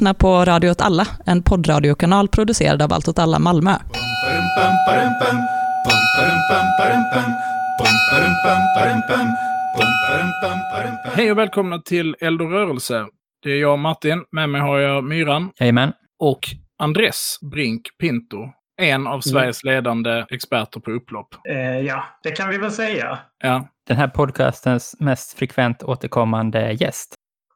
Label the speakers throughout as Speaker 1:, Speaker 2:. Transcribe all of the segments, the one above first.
Speaker 1: lyssnar på Radio åt alla, en poddradiokanal producerad av Allt åt alla Malmö.
Speaker 2: Hej och välkomna till Eld och rörelse. Det är jag Martin, med mig har jag Myran
Speaker 3: Jajamän.
Speaker 2: och Andres Brink Pinto. En av Sveriges ledande experter på upplopp.
Speaker 4: Eh, ja, det kan vi väl säga.
Speaker 2: Ja,
Speaker 3: Den här podcastens mest frekvent återkommande gäst.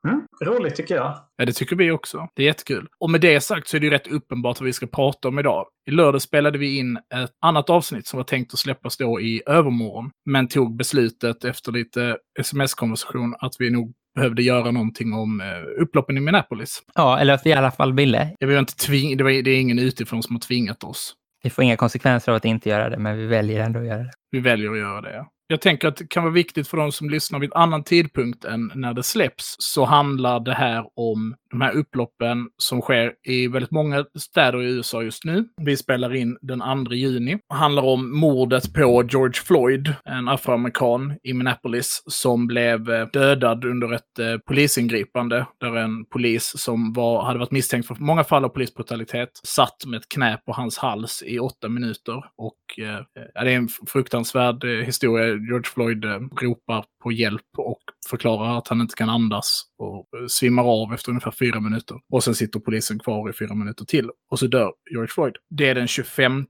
Speaker 4: Mm, roligt tycker jag.
Speaker 2: Ja, det tycker vi också. Det är jättekul. Och med det sagt så är det ju rätt uppenbart vad vi ska prata om idag. I lördag spelade vi in ett annat avsnitt som var tänkt att släppas då i övermorgon, men tog beslutet efter lite sms-konversation att vi nog behövde göra någonting om eh, upploppen i Minneapolis.
Speaker 3: Ja, eller att vi i alla fall ville.
Speaker 2: Jag vill inte tving- det, var, det är ingen utifrån som har tvingat oss.
Speaker 3: Vi får inga konsekvenser av att inte göra det, men vi väljer ändå att göra det.
Speaker 2: Vi väljer att göra det. Jag tänker att det kan vara viktigt för de som lyssnar vid annan tidpunkt än när det släpps, så handlar det här om de här upploppen som sker i väldigt många städer i USA just nu. Vi spelar in den 2 juni. Det handlar om mordet på George Floyd, en afroamerikan i Minneapolis, som blev eh, dödad under ett eh, polisingripande, där en polis som var, hade varit misstänkt för många fall av polisbrutalitet satt med ett knä på hans hals i åtta minuter. Och eh, det är en fruktansvärd eh, historia. George Floyd ropar på hjälp och förklarar att han inte kan andas och eh, svimmar av efter ungefär fyra minuter. Och sen sitter polisen kvar i fyra minuter till. Och så dör George Floyd. Det är den 25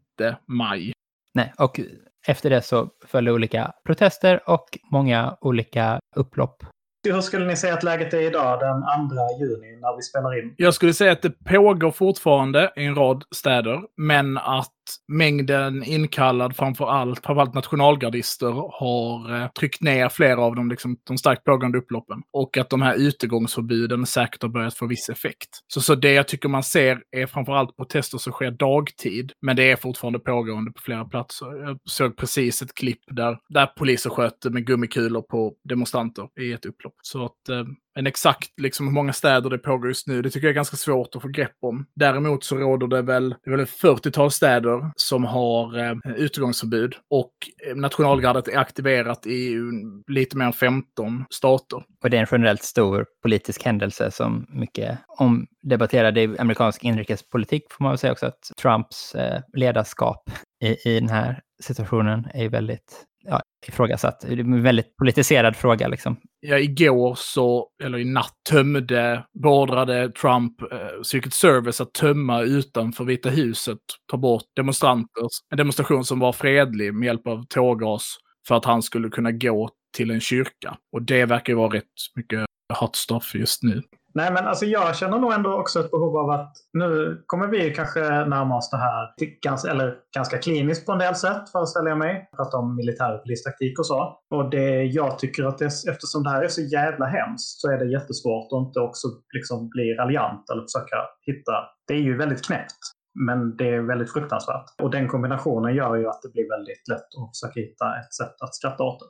Speaker 2: maj.
Speaker 3: Nej, och efter det så följde olika protester och många olika upplopp.
Speaker 4: Hur skulle ni säga att läget är idag den 2 juni när vi spelar in?
Speaker 2: Jag skulle säga att det pågår fortfarande i en rad städer, men att mängden inkallad, framför allt, framförallt nationalgardister, har eh, tryckt ner flera av de, liksom, de starkt pågående upploppen. Och att de här utegångsförbuden säkert har börjat få viss effekt. Så, så det jag tycker man ser är framförallt protester som sker dagtid, men det är fortfarande pågående på flera platser. Jag såg precis ett klipp där, där poliser sköt med gummikulor på demonstranter i ett upplopp. Så att eh, men exakt liksom, hur många städer det pågår just nu, det tycker jag är ganska svårt att få grepp om. Däremot så råder det väl, det är väl ett 40-tal städer som har eh, utegångsförbud och eh, nationalgardet är aktiverat i lite mer än 15 stater.
Speaker 3: Och det är en generellt stor politisk händelse som mycket omdebatterad i amerikansk inrikespolitik får man väl säga också att Trumps eh, ledarskap i, i den här situationen är väldigt ja, ifrågasatt. Det är en väldigt politiserad fråga liksom.
Speaker 2: Ja, igår så, eller i natt, tömde, beordrade Trump eh, Secret Service att tömma utanför Vita huset, ta bort demonstranter. En demonstration som var fredlig med hjälp av tårgas för att han skulle kunna gå till en kyrka. Och det verkar ju vara rätt mycket hot stuff just nu.
Speaker 4: Nej, men alltså jag känner nog ändå också ett behov av att nu kommer vi kanske närma oss det här ganska, eller ganska kliniskt på en del sätt, föreställer jag mig. Prata om militär och polistaktik och så. Och det jag tycker att det, eftersom det här är så jävla hemskt så är det jättesvårt att inte också liksom bli raljant eller försöka hitta. Det är ju väldigt knäppt. Men det är väldigt fruktansvärt. Och den kombinationen gör ju att det blir väldigt lätt att försöka hitta ett sätt att skratta åt det.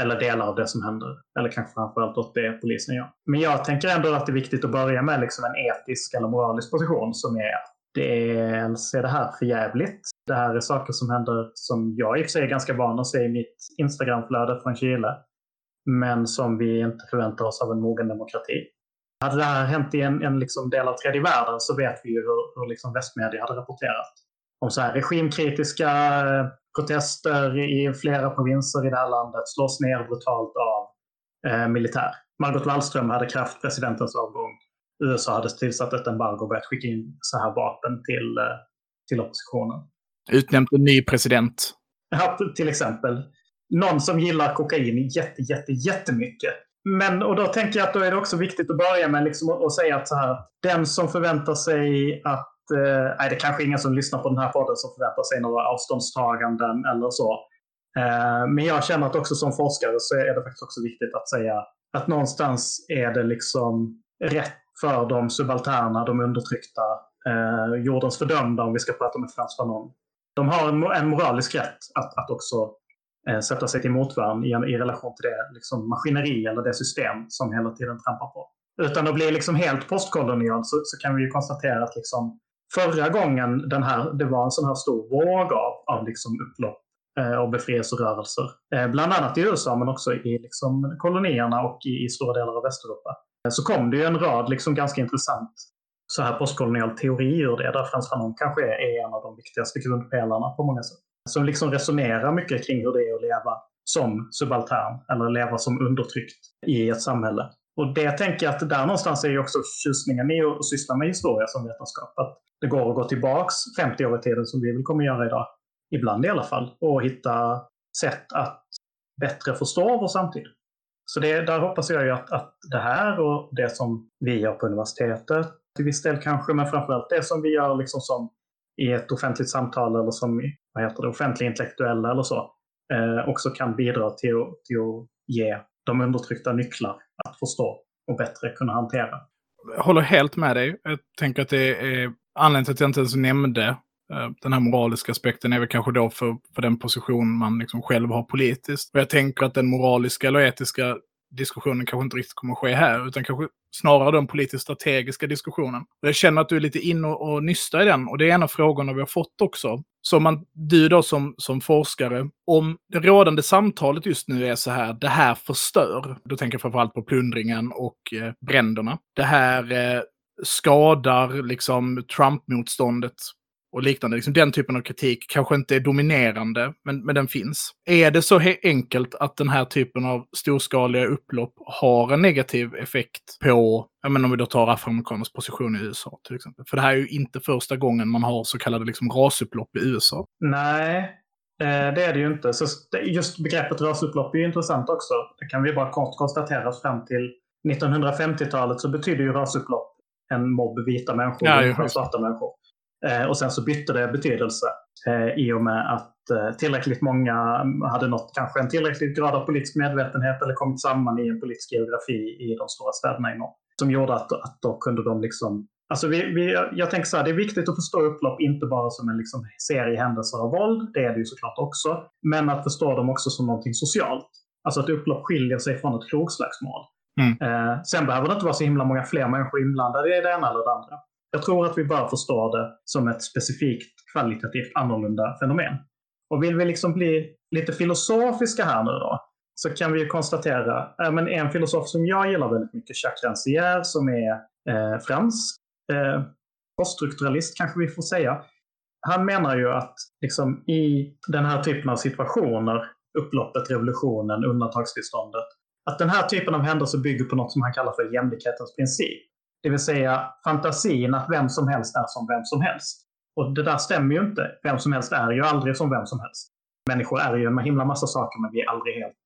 Speaker 4: Eller delar av det som händer. Eller kanske framförallt åt det polisen gör. Men jag tänker ändå att det är viktigt att börja med liksom en etisk eller moralisk position som är att dels är det här för jävligt. Det här är saker som händer som jag i och för sig är ganska van att se i mitt Instagramflöde från Chile. Men som vi inte förväntar oss av en mogen demokrati. Hade det här hänt i en, en liksom del av tredje världen så vet vi ju hur, hur liksom västmedia hade rapporterat. Om så här regimkritiska protester i flera provinser i det här landet slås ner brutalt av eh, militär. Margot Wallström hade krävt presidentens avgång. USA hade tillsatt ett embargo och börjat skicka in så här vapen till, eh, till oppositionen.
Speaker 2: Utnämnt en ny president.
Speaker 4: Ja, till exempel. Någon som gillar kokain jätte, jätte, jättemycket. Men, och då tänker jag att då är det också viktigt att börja med liksom att, att säga att så här, den som förväntar sig att eh, nej, det är kanske ingen som lyssnar på den här podden som förväntar sig några avståndstaganden eller så. Eh, men jag känner att också som forskare så är det faktiskt också viktigt att säga att någonstans är det liksom rätt för de subalterna, de undertryckta, eh, jordens fördömda om vi ska prata med Frans Fanon. De har en, en moralisk rätt att, att också eh, sätta sig till motvärn i, i relation till det liksom, maskineri eller det system som hela tiden trampar på. Utan att bli liksom helt postkolonial så, så kan vi ju konstatera att liksom, förra gången den här, det var en sån här stor våg av, av liksom upplopp eh, och befrielserörelser. Eh, bland annat i USA men också i liksom kolonierna och i, i stora delar av Västeuropa. Eh, så kom det ju en rad liksom ganska intressant så här postkolonial teori ur det, där Frans Fanon kanske är en av de viktigaste grundpelarna på många sätt. Som liksom resonerar mycket kring hur det är att leva som subaltern eller leva som undertryckt i ett samhälle. Och det tänker jag att där någonstans är ju också tjusningen i att syssla med historia som vetenskap. Att det går att gå tillbaks 50 år i tiden som vi väl kommer göra idag, ibland i alla fall, och hitta sätt att bättre förstå vår samtid. Så det, där hoppas jag ju att, att det här och det som vi gör på universitetet till viss del kanske, men framförallt det som vi gör liksom som i ett offentligt samtal eller som vad heter det, offentlig intellektuella eller så, eh, också kan bidra till, till att ge de undertryckta nycklar att förstå och bättre kunna hantera.
Speaker 2: Jag håller helt med dig. Jag tänker att det är anledningen till att jag inte ens nämnde eh, den här moraliska aspekten är väl kanske då för, för den position man liksom själv har politiskt. Och jag tänker att den moraliska eller etiska diskussionen kanske inte riktigt kommer att ske här, utan kanske snarare den politiskt strategiska diskussionen. Och jag känner att du är lite inne och, och nystar i den, och det är en av frågorna vi har fått också. Så man, du då som, som forskare, om det rådande samtalet just nu är så här, det här förstör, då tänker jag framförallt på plundringen och eh, bränderna. Det här eh, skadar liksom Trump-motståndet och liknande. Liksom den typen av kritik kanske inte är dominerande, men, men den finns. Är det så enkelt att den här typen av storskaliga upplopp har en negativ effekt på, jag menar om vi då tar afroamerikaners position i USA till exempel. För det här är ju inte första gången man har så kallade liksom rasupplopp i USA.
Speaker 4: Nej, eh, det är det ju inte. Så just begreppet rasupplopp är ju intressant också. Det kan vi bara kort konstatera fram till 1950-talet så betyder ju rasupplopp en mobb vita människor ja, och svarta människor. Eh, och sen så bytte det betydelse eh, i och med att eh, tillräckligt många hade nått kanske en tillräcklig grad av politisk medvetenhet eller kommit samman i en politisk geografi i de stora städerna i norr. Som gjorde att, att då kunde de liksom Alltså vi, vi, jag tänker så här, det är viktigt att förstå upplopp inte bara som en liksom serie händelser av våld, det är det ju såklart också, men att förstå dem också som någonting socialt. Alltså att upplopp skiljer sig från ett krogslagsmål. Mm. Eh, sen behöver det inte vara så himla många fler människor inblandade i det ena eller det andra. Jag tror att vi bör förstå det som ett specifikt kvalitativt annorlunda fenomen. Och vill vi liksom bli lite filosofiska här nu då, så kan vi konstatera, äh, men en filosof som jag gillar väldigt mycket, Jacques Rancière, som är eh, fransk, eh, poststrukturalist kanske vi får säga. Han menar ju att liksom, i den här typen av situationer, upploppet, revolutionen, undantagstillståndet, att den här typen av händelser bygger på något som han kallar för jämlikhetens princip. Det vill säga fantasin att vem som helst är som vem som helst. Och det där stämmer ju inte. Vem som helst är ju aldrig som vem som helst. Människor är ju en himla massa saker, men vi är aldrig helt...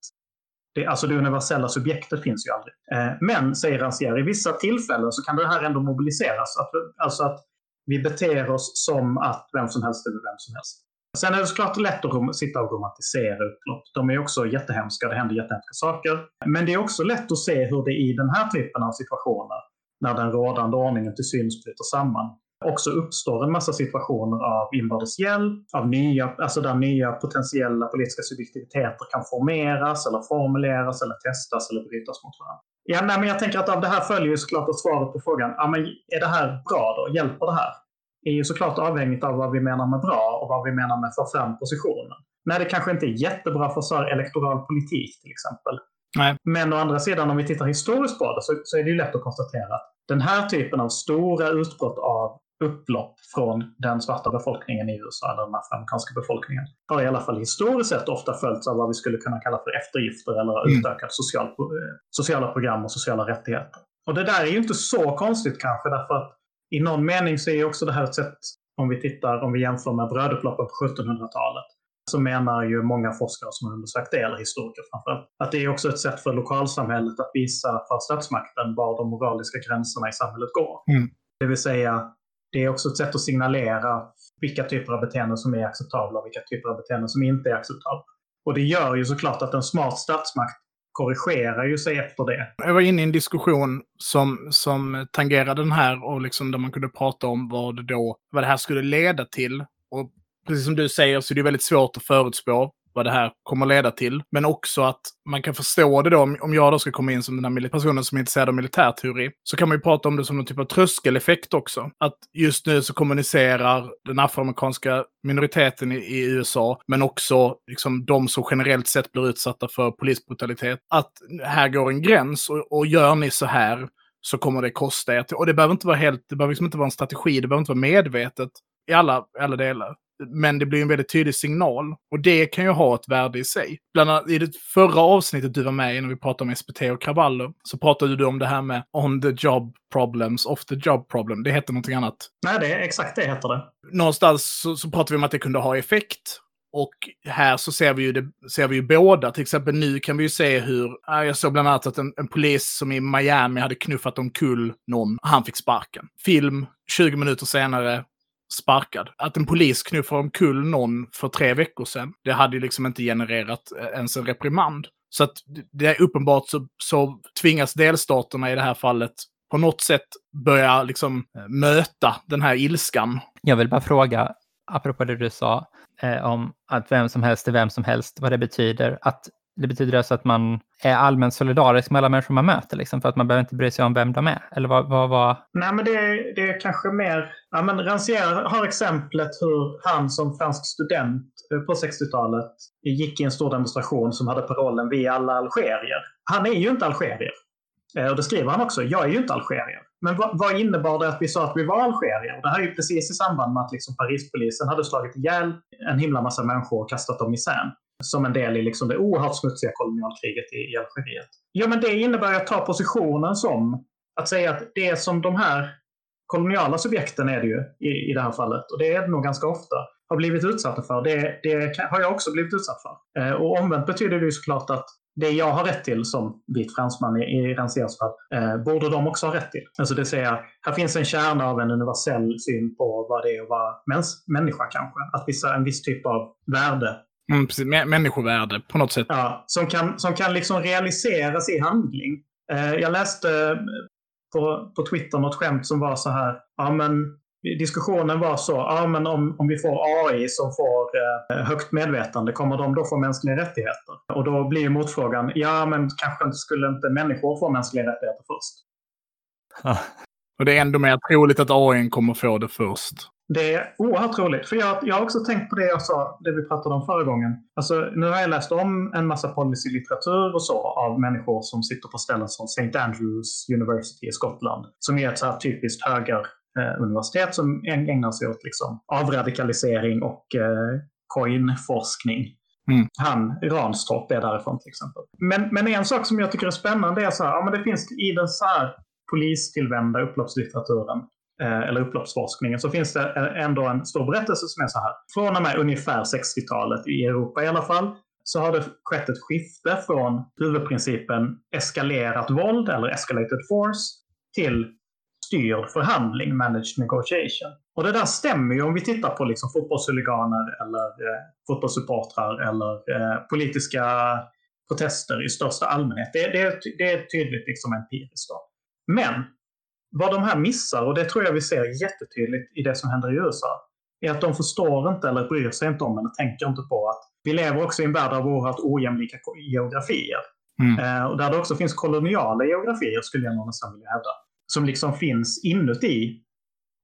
Speaker 4: Det, alltså det universella subjektet finns ju aldrig. Eh, men, säger Rancière, i vissa tillfällen så kan det här ändå mobiliseras. Att, alltså att vi beter oss som att vem som helst är vem som helst. Sen är det såklart lätt att sitta och romantisera upplopp. De är också jättehemska, det händer jättehemska saker. Men det är också lätt att se hur det i den här typen av situationer när den rådande ordningen till syns bryter samman också uppstår en massa situationer av inbördes hjälp, av nya, alltså där nya potentiella politiska subjektiviteter kan formeras eller formuleras eller testas eller brytas mot varandra. Ja, nej, men jag tänker att av det här följer ju såklart att svaret på frågan, ja, men är det här bra då? Hjälper det här? är ju såklart avhängigt av vad vi menar med bra och vad vi menar med för fram positionen. Nej, det kanske inte är jättebra för så elektoral politik till exempel. Nej. Men å andra sidan, om vi tittar historiskt på det så, så är det ju lätt att konstatera att den här typen av stora utbrott av upplopp från den svarta befolkningen i USA, eller den afroamerikanska befolkningen, har i alla fall historiskt sett ofta följts av vad vi skulle kunna kalla för eftergifter eller mm. utökade social, sociala program och sociala rättigheter. Och det där är ju inte så konstigt kanske, därför att i någon mening så är ju också det här ett sätt, om vi tittar, om vi jämför med brödupploppen på 1700-talet, så menar ju många forskare som har undersökt det, eller historiker framförallt, att det är också ett sätt för lokalsamhället att visa för statsmakten var de moraliska gränserna i samhället går. Mm. Det vill säga, det är också ett sätt att signalera vilka typer av beteenden som är acceptabla och vilka typer av beteenden som inte är acceptabla. Och det gör ju såklart att en smart statsmakt korrigerar ju sig efter det.
Speaker 2: Jag var inne i en diskussion som, som tangerade den här och liksom där man kunde prata om vad, då, vad det här skulle leda till. Och precis som du säger så är det väldigt svårt att förutspå vad det här kommer leda till. Men också att man kan förstå det då, om jag då ska komma in som den här personen som är intresserad av militärteori, så kan man ju prata om det som någon typ av tröskeleffekt också. Att just nu så kommunicerar den afroamerikanska minoriteten i, i USA, men också liksom de som generellt sett blir utsatta för polisbrutalitet, att här går en gräns och, och gör ni så här så kommer det kosta er. Och det behöver inte vara helt, det behöver liksom inte vara en strategi, det behöver inte vara medvetet i alla, alla delar. Men det blir en väldigt tydlig signal. Och det kan ju ha ett värde i sig. Bland annat i det förra avsnittet du var med i, när vi pratade om SPT och kravaller, så pratade du om det här med on the job problems, off the job problem. Det heter någonting annat.
Speaker 4: Nej, det är exakt det heter det.
Speaker 2: Någonstans så, så pratar vi om att det kunde ha effekt. Och här så ser vi ju, det, ser vi ju båda. Till exempel nu kan vi ju se hur, jag såg bland annat att en, en polis som i Miami hade knuffat omkull någon, han fick sparken. Film, 20 minuter senare, sparkad. Att en polis knuffar omkull någon för tre veckor sedan, det hade ju liksom inte genererat eh, ens en reprimand. Så att det är uppenbart så, så tvingas delstaterna i det här fallet på något sätt börja liksom eh, möta den här ilskan.
Speaker 3: Jag vill bara fråga, apropå det du sa, eh, om att vem som helst är vem som helst, vad det betyder. Att det betyder alltså att man är allmänt solidarisk med alla människor man möter, liksom, för att man behöver inte bry sig om vem de är? Eller vad, vad, vad...
Speaker 4: Nej, men det, är, det är kanske mer... Ja, men Rancière har exemplet hur han som fransk student eh, på 60-talet gick i en stor demonstration som hade parollen Vi är alla algerier. Han är ju inte algerier. Eh, och det skriver han också. Jag är ju inte algerier. Men vad, vad innebar det att vi sa att vi var algerier? Det här är ju precis i samband med att liksom Parispolisen hade slagit ihjäl en himla massa människor och kastat dem i sän som en del i liksom det oerhört smutsiga kolonialkriget i, i Algeriet. Ja, men det innebär att ta positionen som att säga att det som de här koloniala subjekten är det ju i, i det här fallet, och det är det nog ganska ofta, har blivit utsatta för. Det, det har jag också blivit utsatt för. Eh, och omvänt betyder det ju såklart att det jag har rätt till som vit fransman i, i Rancières fall, eh, borde de också ha rätt till. Alltså det säger, här finns en kärna av en universell syn på vad det är att vara mäns, människa kanske. Att visa en viss typ av värde
Speaker 2: Mm, precis. Människovärde på något sätt.
Speaker 4: Ja, som kan, som kan liksom realiseras i handling. Eh, jag läste på, på Twitter något skämt som var så här. Ja, men diskussionen var så. Ja, men om, om vi får AI som får eh, högt medvetande, kommer de då få mänskliga rättigheter? Och då blir motfrågan. Ja, men kanske inte skulle inte människor få mänskliga rättigheter först?
Speaker 2: Och det är ändå mer troligt att AI kommer få det först.
Speaker 4: Det är oerhört roligt. För jag, jag har också tänkt på det jag sa, det vi pratade om förra gången. Alltså, nu har jag läst om en massa policylitteratur och så av människor som sitter på ställen som St. Andrews University i Skottland. Som är ett så här typiskt högeruniversitet eh, som ägnar sig åt liksom, avradikalisering och eh, coinforskning. Mm. Han, Ranstorp, är därifrån till exempel. Men, men en sak som jag tycker är spännande är så här, ja, men det finns i den så här polistillvända upploppslitteraturen eh, eller upploppsforskningen, så finns det eh, ändå en stor berättelse som är så här. Från och med ungefär 60-talet i Europa i alla fall, så har det skett ett skifte från huvudprincipen eskalerat våld eller escalated force till styrd förhandling, managed negotiation. Och det där stämmer ju om vi tittar på liksom fotbollshuliganer eller eh, fotbollssupportrar eller eh, politiska protester i största allmänhet. Det, det, det är tydligt liksom empiriskt. Då. Men vad de här missar, och det tror jag vi ser jättetydligt i det som händer i USA, är att de förstår inte eller bryr sig inte om eller tänker inte på att vi lever också i en värld av oerhört ojämlika geografier. Mm. Eh, och där det också finns koloniala geografier, skulle jag nog nästan vilja hävda, som liksom finns inuti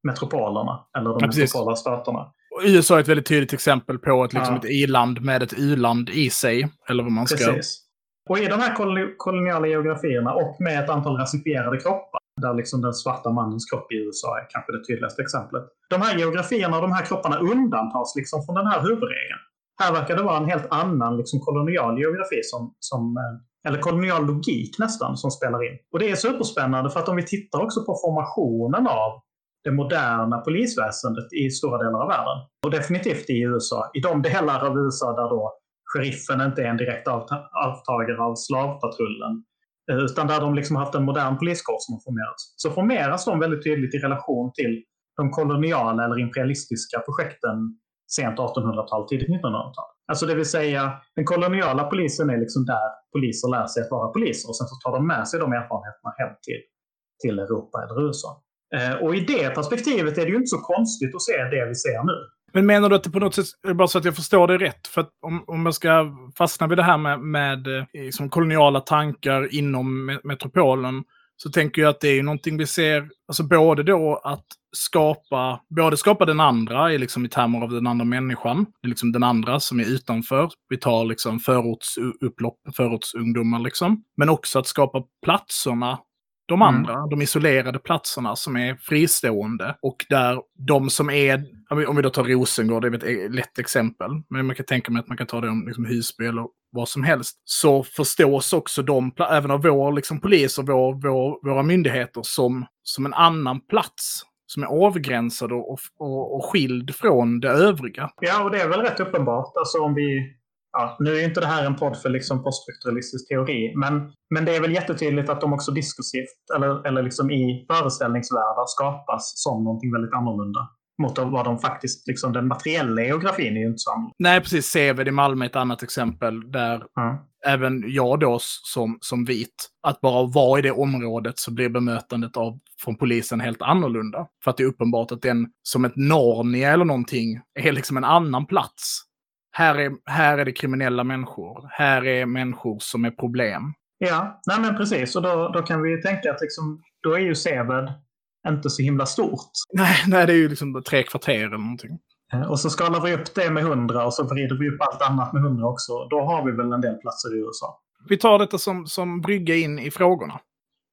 Speaker 4: metropolerna, eller de ja, metropola staterna.
Speaker 2: USA är ett väldigt tydligt exempel på ett, liksom ja. ett i-land med ett u-land i sig. Eller vad man ska...
Speaker 4: Precis. Och i de här koloniala geografierna och med ett antal rasifierade kroppar där liksom den svarta mannens kropp i USA är kanske det tydligaste exemplet. De här geografierna och de här kropparna undantas liksom från den här huvudregeln. Här verkar det vara en helt annan liksom kolonial geografi, som, som, eh, eller kolonial logik nästan, som spelar in. Och det är superspännande för att om vi tittar också på formationen av det moderna polisväsendet i stora delar av världen. Och definitivt i USA. I de delar av USA där då sheriffen inte är en direkt avtagare av slavpatrullen eh, utan där de liksom haft en modern poliskår som har formerats. Så formeras de väldigt tydligt i relation till de koloniala eller imperialistiska projekten sent 1800-tal, tidigt 1900-tal. Alltså det vill säga, den koloniala polisen är liksom där poliser lär sig att vara poliser och sen så tar de med sig de erfarenheterna hem till, till Europa eller USA. Eh, och i det perspektivet är det ju inte så konstigt att se det vi ser nu.
Speaker 2: Men menar du att det på något sätt, bara så att jag förstår det rätt, för att om, om jag ska fastna vid det här med, med eh, liksom koloniala tankar inom metropolen, så tänker jag att det är någonting vi ser, alltså både då att skapa, både skapa den andra i, liksom, i termer av den andra människan, det är liksom den andra som är utanför, vi tar liksom förortsupplopp, förortsungdomar liksom, men också att skapa platserna de
Speaker 4: Mm.
Speaker 2: andra, de isolerade platserna som är fristående och där de som är, om vi- då tar Rosengård, det är ett lätt exempel, men man kan tänka mig att man kan ta det om liksom Husby eller vad som helst, så förstås också de, även av vår liksom, polis och vår, vår, våra myndigheter som, som en annan plats som är avgränsad och, och, och skild från det övriga.
Speaker 4: Ja, och det är väl rätt uppenbart. Alltså om vi... Ja, nu är inte det här en podd för liksom poststrukturalistisk teori, men, men det är väl jättetydligt att de också diskursivt, eller, eller liksom i föreställningsvärldar, skapas som någonting väldigt annorlunda. Mot vad de faktiskt, liksom den materiella geografin är ju inte annorlunda.
Speaker 2: Nej, precis. Seved i Malmö är ett annat exempel där
Speaker 4: Ja.
Speaker 2: även jag då som, som vit, att bara vara i det området så blir bemötandet av, från polisen helt annorlunda. För att det är uppenbart att den, som ett Narnia eller någonting, är liksom en annan plats. Här är, här är det kriminella människor. Här är människor som är problem.
Speaker 4: Ja, nej men precis. Och då, då kan vi ju tänka att liksom, då är ju Seved inte så himla stort.
Speaker 2: Nej, nej det är ju liksom tre kvarter eller någonting.
Speaker 4: Och så skalar vi upp det med 100 och så vrider vi upp allt annat med 100 också. Då har vi väl en del platser i USA.
Speaker 2: Vi tar detta som, som brygga in i frågorna.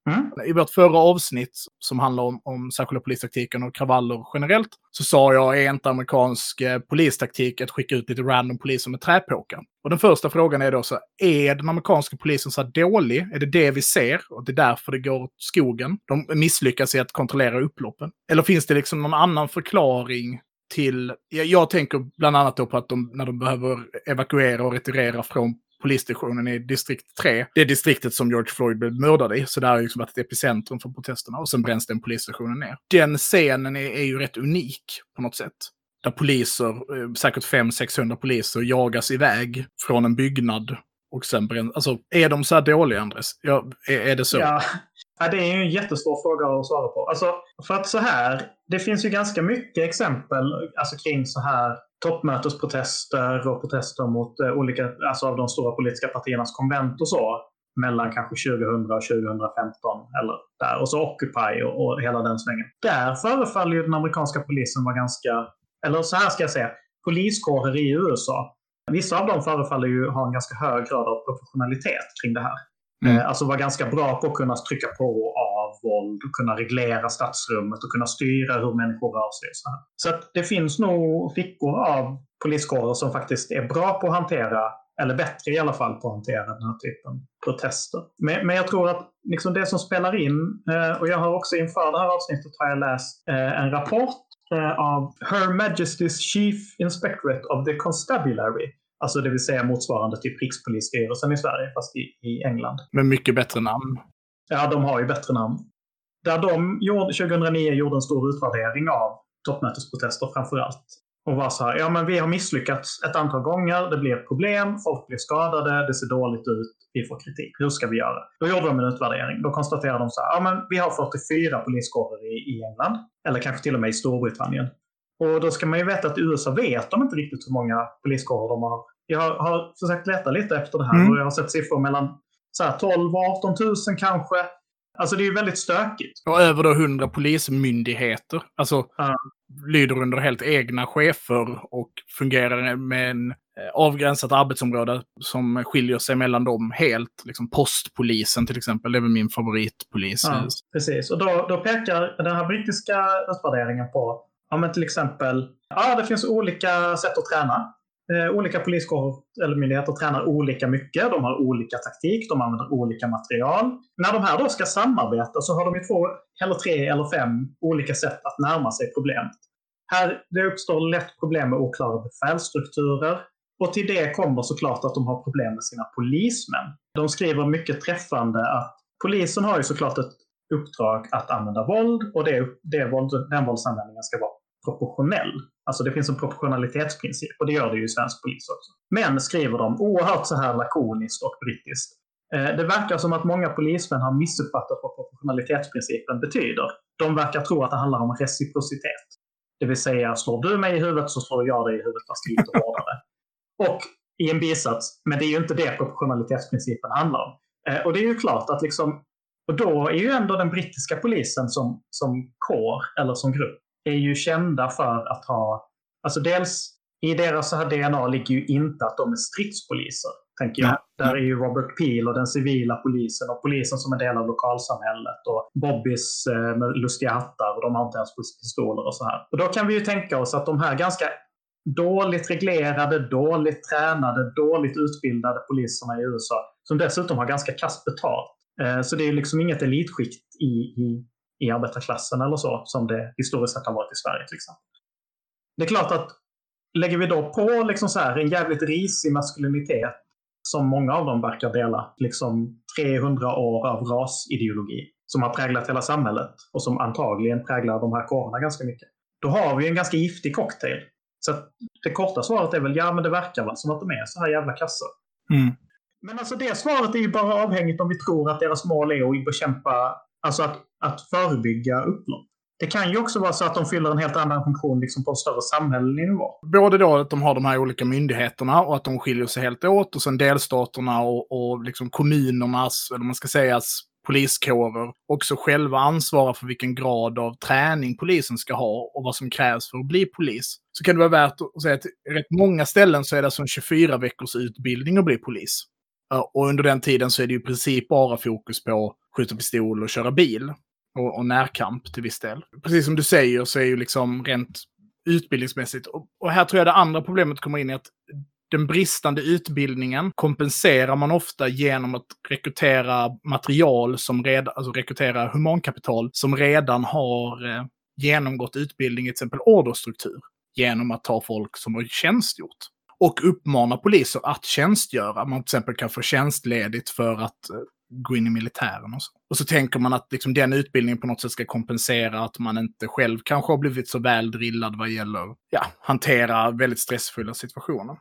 Speaker 4: Mm?
Speaker 2: I vårt förra avsnitt som handlar om, om särskilda polistaktiken och kravaller generellt så sa jag är inte amerikansk eh, polistaktik att skicka ut lite random poliser med träpåkar. Och den första frågan är då så, är den amerikanska polisen så här dålig? Är det det vi ser och det är därför det går åt skogen? De misslyckas i att kontrollera upploppen. Eller finns det liksom någon annan förklaring till, jag, jag tänker bland annat då på att de, när de behöver evakuera och retirera från polisstationen i distrikt 3. Det är distriktet som George Floyd blev mördad i, så det har liksom varit ett epicentrum för protesterna. Och sen bränns den polisstationen ner. Den scenen är, är ju rätt unik på något sätt. Där poliser, eh, säkert 500-600 poliser, jagas iväg från en byggnad och sen bränns... Alltså, är de så här dåliga, Andres? Ja, är, är det så?
Speaker 4: Ja. ja, det är ju en jättesvår fråga att svara på. Alltså, för att så här, det finns ju ganska mycket exempel alltså, kring så här toppmötesprotester och protester mot eh, olika, alltså av de stora politiska partiernas konvent och så. Mellan kanske 2000 och 2015 eller där. Och så Occupy och, och hela den svängen. Där förefaller ju den amerikanska polisen vara ganska, eller så här ska jag säga, poliskårer i USA. Vissa av dem förefaller ju ha en ganska hög grad av professionalitet kring det här.
Speaker 2: Mm.
Speaker 4: Eh, Alltså vara ganska bra på att kunna trycka på av våld, och kunna reglera stadsrummet och kunna styra hur människor rör sig. och Så, här. så att det finns nog fickor av poliskårer som faktiskt är bra på att hantera, eller bättre i alla fall på att hantera den här typen av protester. Men, men jag tror att liksom det som spelar in, eh, och jag har också inför det här avsnittet har jag läst eh, en rapport eh, av Her Majesty's Chief Inspectorate of the Constabulary. Alltså det vill säga motsvarande typ Rikspolisstyrelsen i Sverige, fast i, i England.
Speaker 2: Med mycket bättre namn.
Speaker 4: Ja, de har ju bättre namn. Där de gjorde, 2009 gjorde en stor utvärdering av toppmötesprotester framför allt. Och var så här, ja men vi har misslyckats ett antal gånger, det blir problem, folk blir skadade, det ser dåligt ut, vi får kritik. Hur ska vi göra? Då gjorde de en utvärdering. Då konstaterade de så här, ja men vi har 44 poliskårer i, i England. Eller kanske till och med i Storbritannien. Och då ska man ju veta att i USA vet de inte riktigt hur många poliskårer de har. Jag har, har försökt leta lite efter det här
Speaker 2: Mm.
Speaker 4: och jag har sett siffror mellan så här 12 och 18 000 kanske. Alltså det är ju väldigt stökigt.
Speaker 2: Och över då 100 polismyndigheter. Alltså
Speaker 4: Ja.
Speaker 2: lyder under helt egna chefer och fungerar med en eh, avgränsat arbetsområde som skiljer sig mellan dem helt. Liksom postpolisen till exempel, det är väl min favoritpolis.
Speaker 4: Ja, precis. Och då, då pekar den här brittiska utvärderingen på ja, men till exempel ja, det finns olika sätt att träna. Eh, olika poliskårer eller myndigheter tränar olika mycket. De har olika taktik, de använder olika material. När de här då ska samarbeta så har de ju två, eller tre eller fem olika sätt att närma sig problemet. Här det uppstår lätt problem med oklara befälsstrukturer. Och till det kommer såklart att de har problem med sina polismän. De skriver mycket träffande att polisen har ju såklart ett uppdrag att använda våld och det, det våld, den våldsanvändningen ska vara proportionell. Alltså det finns en proportionalitetsprincip och det gör det ju i svensk polis också. Men skriver de oerhört så här lakoniskt och brittiskt. Eh, det verkar som att många polismän har missuppfattat vad proportionalitetsprincipen betyder. De verkar tro att det handlar om reciprocitet. Det vill säga, slår du mig i huvudet så slår jag dig i huvudet fast lite hårdare. Och i en bisats, men det är ju inte det proportionalitetsprincipen handlar om. Eh, och det är ju klart att liksom, och då är ju ändå den brittiska polisen som, som kår, eller som grupp, är ju kända för att ha, alltså dels i deras så här DNA ligger ju inte att de är stridspoliser. tänker jag. Där är ju Robert Peel och den civila polisen och polisen som en del av lokalsamhället och Bobbys eh, med lustiga hattar och de har inte ens pistoler och så här. Och då kan vi ju tänka oss att de här ganska dåligt reglerade, dåligt tränade, dåligt utbildade poliserna i USA, som dessutom har ganska kast betalt. Eh, så det är liksom inget elitskikt i, i, i arbetarklassen eller så, som det historiskt sett har varit i Sverige till exempel. Det är klart att lägger vi då på liksom så här en jävligt risig maskulinitet, som många av dem verkar dela, liksom 300 år av rasideologi, som har präglat hela samhället och som antagligen präglar de här kårerna ganska mycket. Då har vi en ganska giftig cocktail. Så det korta svaret är väl ja, men det verkar väl som att de är så här jävla kassor.
Speaker 2: Mm.
Speaker 4: Men alltså det svaret är ju bara avhängigt om vi tror att deras mål är att bekämpa, alltså att, att förebygga upplopp. Det kan ju också vara så att de fyller en helt annan funktion liksom på en större samhällelig nivå.
Speaker 2: Både då att de har de här olika myndigheterna och att de skiljer sig helt åt och sen delstaterna och, och liksom kommunernas, eller man ska säga poliskårer också själva ansvarar för vilken grad av träning polisen ska ha och vad som krävs för att bli polis. Så kan det vara värt att säga att rätt många ställen så är det alltså en 24 veckors utbildning att bli polis. Eh, och under den tiden så är det ju i princip bara fokus på skjuta pistol och köra bil. Och, och närkamp till viss del. Precis som du säger så är ju liksom rent utbildningsmässigt. Och, och här tror jag det andra problemet kommer in i att den bristande utbildningen kompenserar man ofta genom att rekrytera material som redan, alltså rekrytera humankapital som redan har eh, genomgått utbildning i till exempel orderstruktur. Genom att ta folk som har tjänstgjort. Och uppmana poliser att tjänstgöra. Man till exempel kan få tjänstledigt för att eh, gå in i militären och så. Och så tänker man att liksom den utbildningen på något sätt ska kompensera att man inte själv kanske har blivit så väl drillad vad gäller ja, hantera väldigt stressfulla situationer.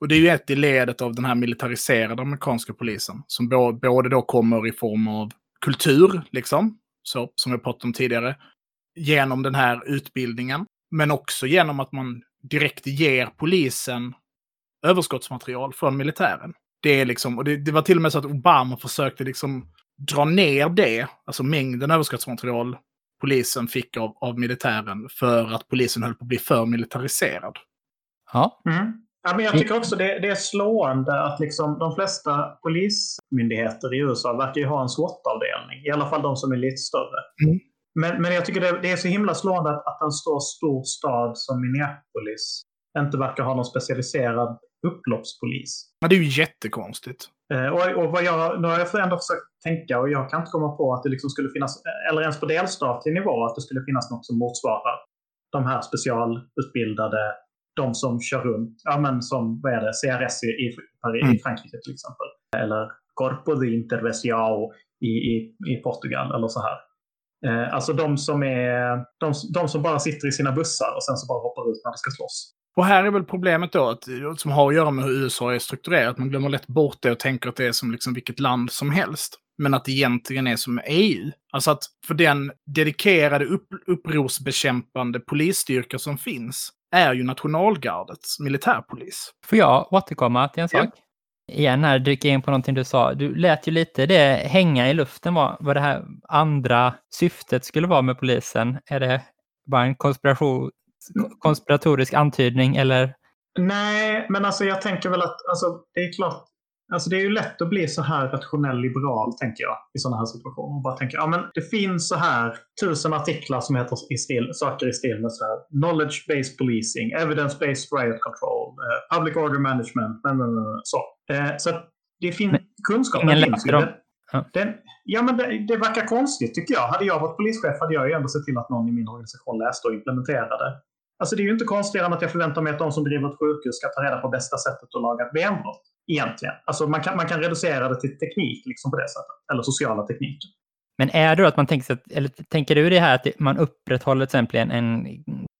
Speaker 2: Och det är ju ett i ledet av den här militariserade amerikanska polisen. Som både då kommer i form av kultur, liksom, så, som vi pratade om tidigare, genom den här utbildningen. Men också genom att man direkt ger polisen överskottsmaterial från militären. Det är liksom, och det, det, var till och med så att Obama försökte liksom dra ner det, alltså mängden överskottsmaterial polisen fick av, av militären för att polisen höll på att bli för militariserad.
Speaker 3: Ja.
Speaker 4: Mm. Ja, men jag tycker också det, det är slående att liksom de flesta polismyndigheter i USA verkar ju ha en SWAT-avdelning. I alla fall de som är lite större.
Speaker 2: Mm.
Speaker 4: Men, men jag tycker det, det, är så himla slående att, att en så stor stad som Minneapolis inte verkar ha någon specialiserad upploppspolis.
Speaker 2: Men det är ju jättekonstigt.
Speaker 4: Eh, och, och jag, nu har jag ändå försökt tänka och jag kan inte komma på att det liksom skulle finnas, eller ens på delstatlig nivå, att det skulle finnas något som motsvarar de här specialutbildade de som kör runt, ja men som vad är det, CRS i, i, mm. Frankrike till exempel. Eller Corpo de Intervención i, i, i Portugal eller så här. Eh, alltså de som, är, de, de, som bara sitter i sina bussar och sen så bara hoppar ut när det ska slåss.
Speaker 2: Och här är väl problemet då, att, som har att göra med hur USA är strukturerat. Man glömmer lätt bort det och tänker att det är som liksom vilket land som helst. Men att det egentligen är som EU. Alltså att för den dedikerade upp, upprorsbekämpande polisstyrka som finns är ju nationalgardets militärpolis.
Speaker 3: Får jag återkomma till en sak? Ja. Igen här, dyka in på någonting du sa. Du lät ju lite det hänga i luften vad, vad det här andra syftet skulle vara med polisen. Är det bara en konspiration, konspiratorisk antydning eller?
Speaker 4: Nej, men alltså jag tänker väl att alltså, det är klart Alltså det är ju lätt att bli så här rationell liberal, tänker jag, i sådana här situationer. Och bara tänka, ja men det finns så här tusen artiklar som heter i stil, saker i stil med så här knowledge-based policing, evidence-based riot control, uh, public order management, men, men, men, så. Uh, så det finns kunskapen finns ju. Ja. Den, ja, men det, det, verkar konstigt tycker jag. Hade jag varit polischef hade jag ju ändå sett till att någon i min organisation läste och implementerade. Alltså det är ju inte konstigare än att jag förväntar mig att de som driver ett sjukhus ska ta reda på bästa sättet att laga ett benbrott. Egentligen. Alltså man kan, man kan reducera det till teknik liksom på det sättet. Eller sociala tekniker.
Speaker 3: Men är det då att man tänker, att, eller tänker du det här att man upprätthåller till exempel en, en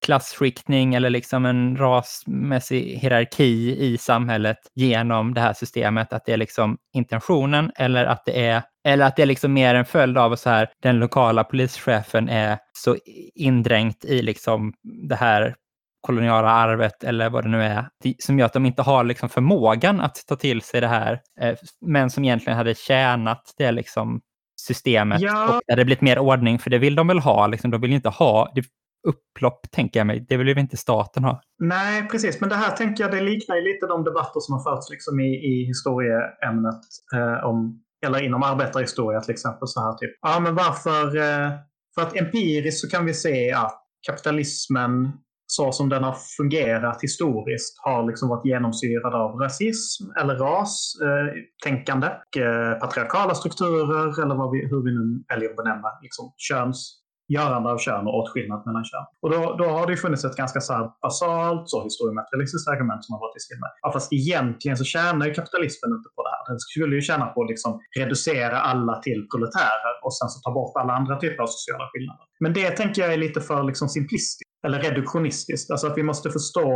Speaker 3: klassskiktning eller liksom en rasmässig hierarki i samhället genom det här systemet? Att det är liksom intentionen eller att det är, eller att det är liksom mer en följd av så här den lokala polischefen är så indränkt i liksom det här koloniala arvet eller vad det nu är, som gör att de inte har liksom förmågan att ta till sig det här, eh, men som egentligen hade tjänat det liksom systemet ja. och det hade blivit mer ordning, för det vill de väl ha. Liksom. De vill inte ha det, upplopp, tänker jag mig. Det vill ju inte staten ha.
Speaker 4: Nej, precis. Men det här tänker jag, det liknar ju lite de debatter som har förts liksom i, i historieämnet. Eh, om, eller inom arbetarhistoria till exempel. Så här typ. Ja, men varför? Eh, för att empiriskt så kan vi se att kapitalismen så som den har fungerat historiskt har liksom varit genomsyrad av rasism eller rastänkande, eh, eh, patriarkala strukturer eller vad vi, hur vi nu väljer att benämna liksom, köns görande av kön och åtskillnad mellan kön. Och då, då har det funnits ett ganska så här basalt så historiematerialistiskt argument som har varit i stil med. Ja, fast egentligen så tjänar ju kapitalismen inte på det här. Den skulle ju tjäna på att liksom reducera alla till proletärer och sen så ta bort alla andra typer av sociala skillnader. Men det tänker jag är lite för liksom simplistiskt eller reduktionistiskt. Alltså att vi måste förstå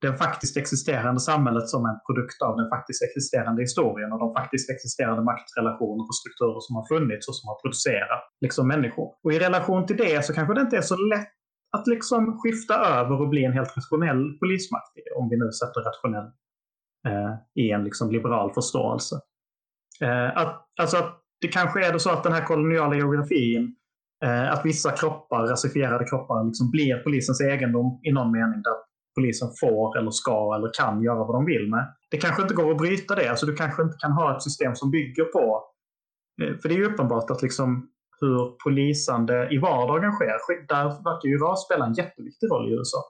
Speaker 4: det faktiskt existerande samhället som en produkt av den faktiskt existerande historien och de faktiskt existerande maktrelationer och strukturer som har funnits och som har producerat liksom, människor. Och i relation till det så kanske det inte är så lätt att liksom skifta över och bli en helt rationell polismakt, om vi nu sätter rationell eh, i en liksom liberal förståelse. Eh, att, alltså att det kanske är det så att den här koloniala geografin eh, att vissa kroppar, rasifierade kroppar, liksom blir polisens egendom i någon mening. Där polisen får eller ska eller kan göra vad de vill med. Det kanske inte går att bryta det. Alltså du kanske inte kan ha ett system som bygger på... Eh, för det är ju uppenbart att liksom hur polisande i vardagen sker. Där verkar ju ras spela en jätteviktig roll i USA.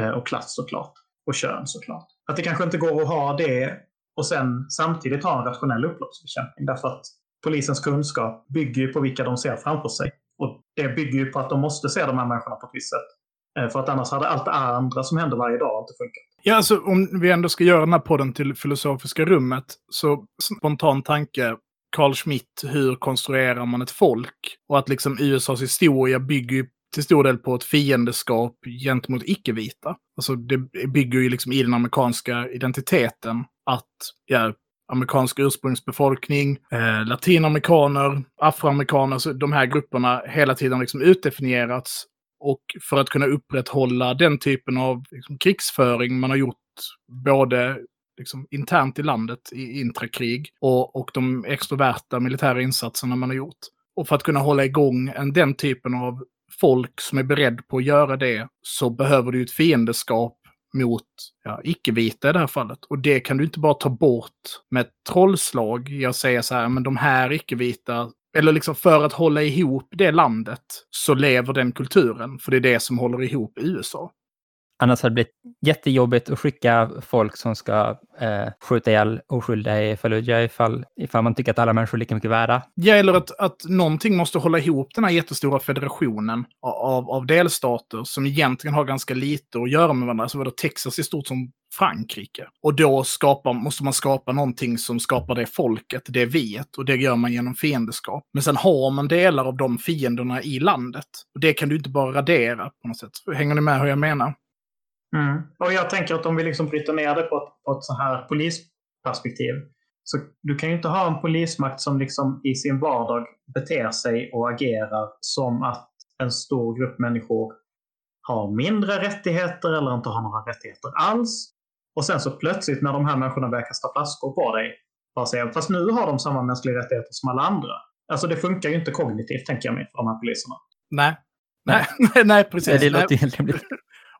Speaker 4: Eh, och klass såklart. Och kön såklart. Att det kanske inte går att ha det och sen samtidigt ha en rationell upploppsbekämpning. Därför att polisens kunskap bygger ju på vilka de ser framför sig. Och det bygger ju på att de måste se de här människorna på ett visst sätt. Eh, för att annars hade allt det andra som händer varje dag inte funkat.
Speaker 2: Ja, alltså om vi ändå ska göra den här podden till filosofiska rummet, så spontan tanke, Carl Schmitt, hur konstruerar man ett folk? Och att liksom USAs historia bygger ju till stor del på ett fiendeskap gentemot icke-vita. Alltså det bygger ju liksom i den amerikanska identiteten att ja, amerikansk ursprungsbefolkning, eh, latinamerikaner, afroamerikaner, så de här grupperna hela tiden liksom utdefinierats. Och för att kunna upprätthålla den typen av liksom, krigsföring man har gjort både liksom, internt i landet i intrakrig och, och de extroverta militära insatserna man har gjort. Och för att kunna hålla igång en, den typen av folk som är beredd på att göra det så behöver du ett fiendeskap mot ja, icke-vita i det här fallet. Och det kan du inte bara ta bort med ett trollslag Jag säger så här, men de här icke-vita, eller liksom för att hålla ihop det landet så lever den kulturen, för det är det som håller ihop USA.
Speaker 3: Annars hade det blivit jättejobbigt att skicka folk som ska eh, skjuta ihjäl oskyldiga i Fallujah ifall, ifall man tycker att alla människor är lika mycket värda.
Speaker 2: Ja, eller att, att någonting måste hålla ihop den här jättestora federationen av, av delstater som egentligen har ganska lite att göra med varandra. Alltså vadå, Texas är stort som Frankrike. Och då skapar, måste man skapa någonting som skapar det folket, det viet. Och det gör man genom fiendeskap. Men sen har man delar av de fienderna i landet. Och det kan du inte bara radera på något sätt. Hänger ni med hur jag menar?
Speaker 4: Mm. Och jag tänker att om vi liksom bryter ner det på ett, på ett så här polisperspektiv. Så du kan ju inte ha en polismakt som liksom i sin vardag beter sig och agerar som att en stor grupp människor har mindre rättigheter eller inte har några rättigheter alls. Och sen så plötsligt när de här människorna börjar kasta flaskor på dig, bara säga fast nu har de samma mänskliga rättigheter som alla andra. Alltså det funkar ju inte kognitivt, tänker jag mig, för de här poliserna.
Speaker 2: Nej. Nej, nej, precis. Nej,
Speaker 3: det låter helt rimligt.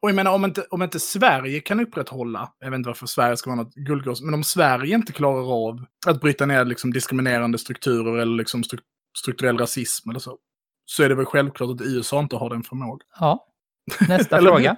Speaker 2: Och jag menar, om inte, om inte Sverige kan upprätthålla, jag vet inte varför Sverige ska vara något guldgås, men om Sverige inte klarar av att bryta ner liksom diskriminerande strukturer eller liksom stru strukturell rasism eller så, så är det väl självklart att USA inte har den förmågan.
Speaker 3: Ja. Nästa fråga.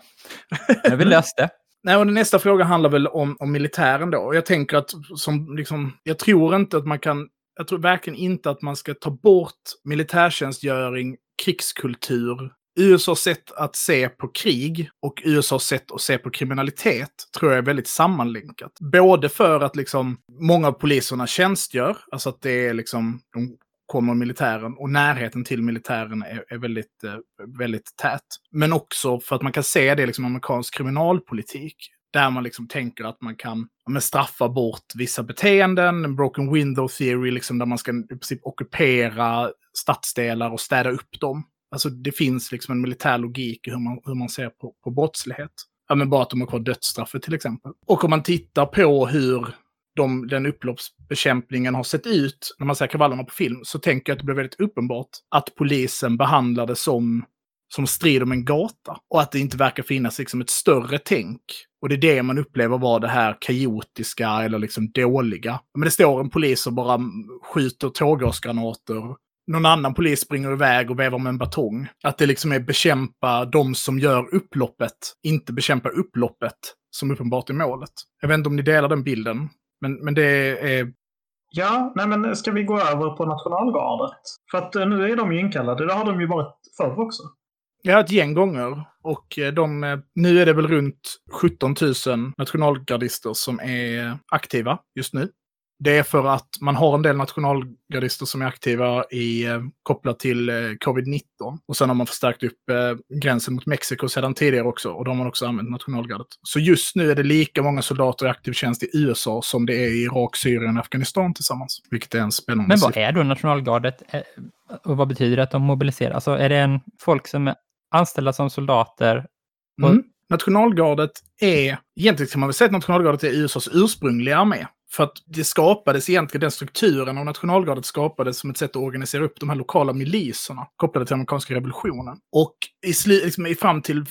Speaker 3: Nu har vi löst det.
Speaker 2: Nej, och nästa fråga handlar väl om, om militären då. Jag tänker att, som liksom, jag tror inte att man kan, jag tror verkligen inte att man ska ta bort militärtjänstgöring, krigskultur USAs sätt att se på krig och USAs sätt att se på kriminalitet tror jag är väldigt sammanlänkat. Både för att liksom många av poliserna tjänstgör, alltså att det är liksom, de kommer militären och närheten till militären är, är väldigt, eh, väldigt tät. Men också för att man kan se det liksom amerikansk kriminalpolitik. Där man liksom tänker att man kan ja, straffa bort vissa beteenden, en broken window theory, liksom där man ska i princip ockupera stadsdelar och städa upp dem. Alltså det finns liksom en militär logik i hur man, hur man ser på, på brottslighet. Ja, men bara att de har kvar dödsstraffet till exempel. Och om man tittar på hur de, den upploppsbekämpningen har sett ut när man ser kravallerna på film så tänker jag att det blir väldigt uppenbart att polisen behandlar det som som strid om en gata. Och att det inte verkar finnas liksom ett större tänk. Och det är det man upplever var det här kaotiska eller liksom dåliga. Men det står en polis och bara skjuter tårgasgranater. Någon annan polis springer iväg och vevar med en batong. Att det liksom är bekämpa de som gör upploppet, inte bekämpa upploppet som uppenbart är målet. Jag vet inte om ni delar den bilden, men, men det är...
Speaker 4: Ja, nej men ska vi gå över på nationalgardet? För att eh, nu är de ju inkallade, det har de ju varit förr också.
Speaker 2: Ja, ett gäng gånger. Och eh, de, eh, nu är det väl runt 17 000 nationalgardister som är aktiva just nu. Det är för att man har en del nationalgardister som är aktiva i, eh, kopplat till covid-19. Och sen har man förstärkt upp gränsen mot Mexiko sedan tidigare också. Och de har man också använt nationalgardet. Så just nu är det lika många soldater i aktiv tjänst i USA som det är i Irak, Syrien och Afghanistan tillsammans. Vilket är en spännande
Speaker 3: Men vad är då nationalgardet? Och vad betyder det att de mobiliserar? Alltså är det en folk som är anställda som soldater.
Speaker 2: Och... Mm. Nationalgardet är, egentligen kan man väl säga att nationalgardet är USAs ursprungliga armé. För att det skapades egentligen, den strukturen av nationalgardet skapades som ett sätt att organisera upp de här lokala miliserna kopplade till amerikanska revolutionen. Och i, liksom, fram till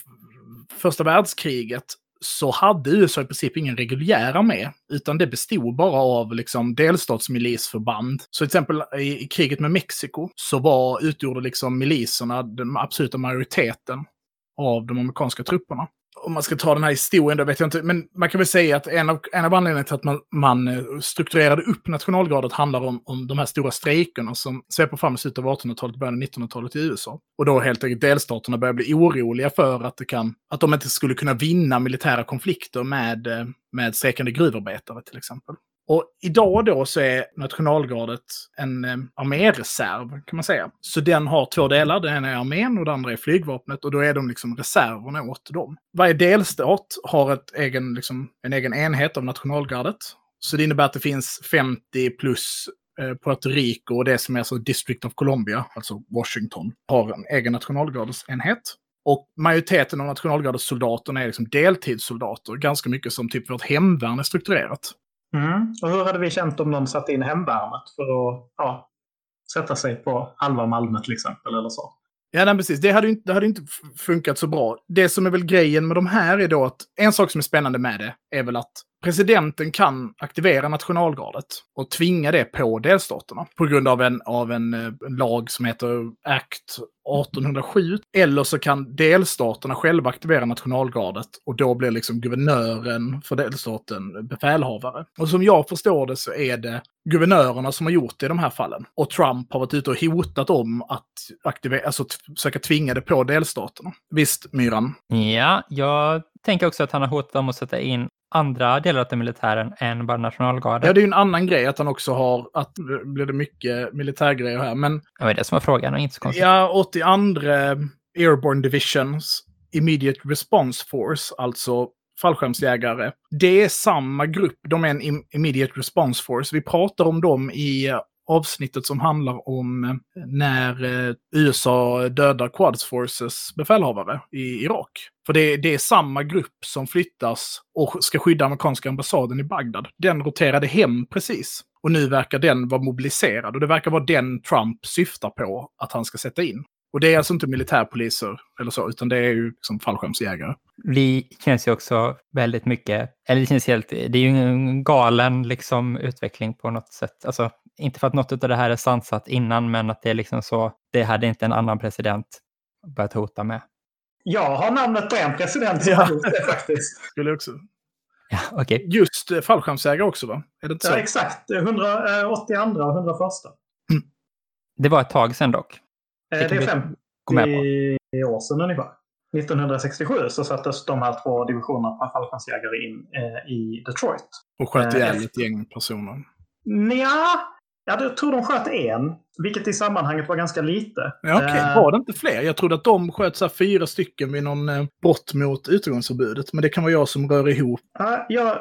Speaker 2: första världskriget så hade USA i princip ingen reguljär armé, utan det bestod bara av liksom delstatsmilisförband. Så till exempel i, i kriget med Mexiko så var, utgjorde liksom miliserna den absoluta majoriteten av de amerikanska trupperna om man ska ta den här historien, då vet jag inte. Men man kan väl säga att en av, en av anledningarna till att man, man eh, strukturerade upp nationalgardet handlar om, om de här stora strejkerna som sveper fram i slutet av 1800-talet, och början av 1900-talet i USA. Och då helt enkelt delstaterna börjar bli oroliga för att, det kan, att de inte skulle kunna vinna militära konflikter med, eh, med strejkande gruvarbetare till exempel. Och idag då så är nationalgardet en eh, arméreserv kan man säga. Så den har två delar. Den ena är armén och den andra är flygvapnet. Och då är de liksom reserverna åt dem. Varje delstat har ett egen, liksom, en egen enhet av nationalgardet. Så det innebär att det finns 50 plus eh, Puerto Rico och det som är alltså District of Columbia, alltså Washington, har en egen nationalgardesenhet. Och majoriteten av nationalgardets soldaterna är liksom deltidssoldater, ganska mycket som typ vårt hemvärn är strukturerat.
Speaker 4: Mm. Och hur hade vi känt om någon satte in hemvärnet för att ja, sätta sig på halva Malmö till exempel eller så?
Speaker 2: Ja, nej, precis. Det hade, inte, det hade inte funkat så bra. Det som är väl grejen med de här är då att en sak som är spännande med det är väl att presidenten kan aktivera nationalgardet och tvinga det på delstaterna på grund av en, av en, eh, en lag som heter Act 1807. Eller så kan delstaterna själva aktivera nationalgardet och då blir liksom guvernören för delstaten befälhavare. Och som jag förstår det så är det guvernörerna som har gjort det i de här fallen. Och Trump har varit ute och hotat om att aktivera, alltså försöka tvinga det på delstaterna. Visst, Myran?
Speaker 3: Ja, jag tänker också att han har hotat om att sätta in andra delar av militären än bara nationalgardet.
Speaker 2: Ja, det är ju en annan grej att han också har, att blir det mycket militärgrejer här, men...
Speaker 3: Det var det som var frågan och inte så konstigt.
Speaker 2: Ja, 82 Airborne Divisions Immediate Response Force, alltså fallskärmsjägare. Det är samma grupp, de är en Immediate Response Force. Vi pratar om dem i avsnittet som handlar om eh, när eh, USA dödar Quads Forces befälhavare i Irak. För det, det, är samma grupp som flyttas och ska skydda amerikanska ambassaden i Bagdad. Den roterade hem precis. Och nu verkar den vara mobiliserad och det verkar vara den Trump syftar på att han ska sätta in. Och det är alltså inte militärpoliser eller så, utan det är ju liksom fallskärmsjägare.
Speaker 3: Det känns ju också väldigt mycket, eller det känns helt, det är ju en galen liksom utveckling på något sätt. Alltså, inte för att något av det här är sansat innan, men att det är liksom så, det hade inte en annan president börjat hota med.
Speaker 4: Jag har namnet på en president som ja. har gjort det faktiskt.
Speaker 2: Skulle också.
Speaker 3: Ja, okay.
Speaker 2: Just eh, fallskärmsjägare också va? Är det inte
Speaker 4: ja,
Speaker 2: så?
Speaker 4: exakt. 182 och 101.
Speaker 3: Mm. Det var ett tag sedan dock.
Speaker 4: Eh, det är 50 år sedan ungefär. 1967 så sattes de här två divisionerna på fallskärmsjägare in eh, i Detroit.
Speaker 2: Och sköt ihjäl eh, ett gäng personer.
Speaker 4: Nja, jag tror de sköt en, vilket i sammanhanget var ganska lite.
Speaker 2: Ja, okay. Eh, var det inte fler? Jag trodde att de sköt så fyra stycken vid någon eh, brott mot utegångsförbudet. Men det kan vara jag som rör ihop.
Speaker 4: Uh, jag,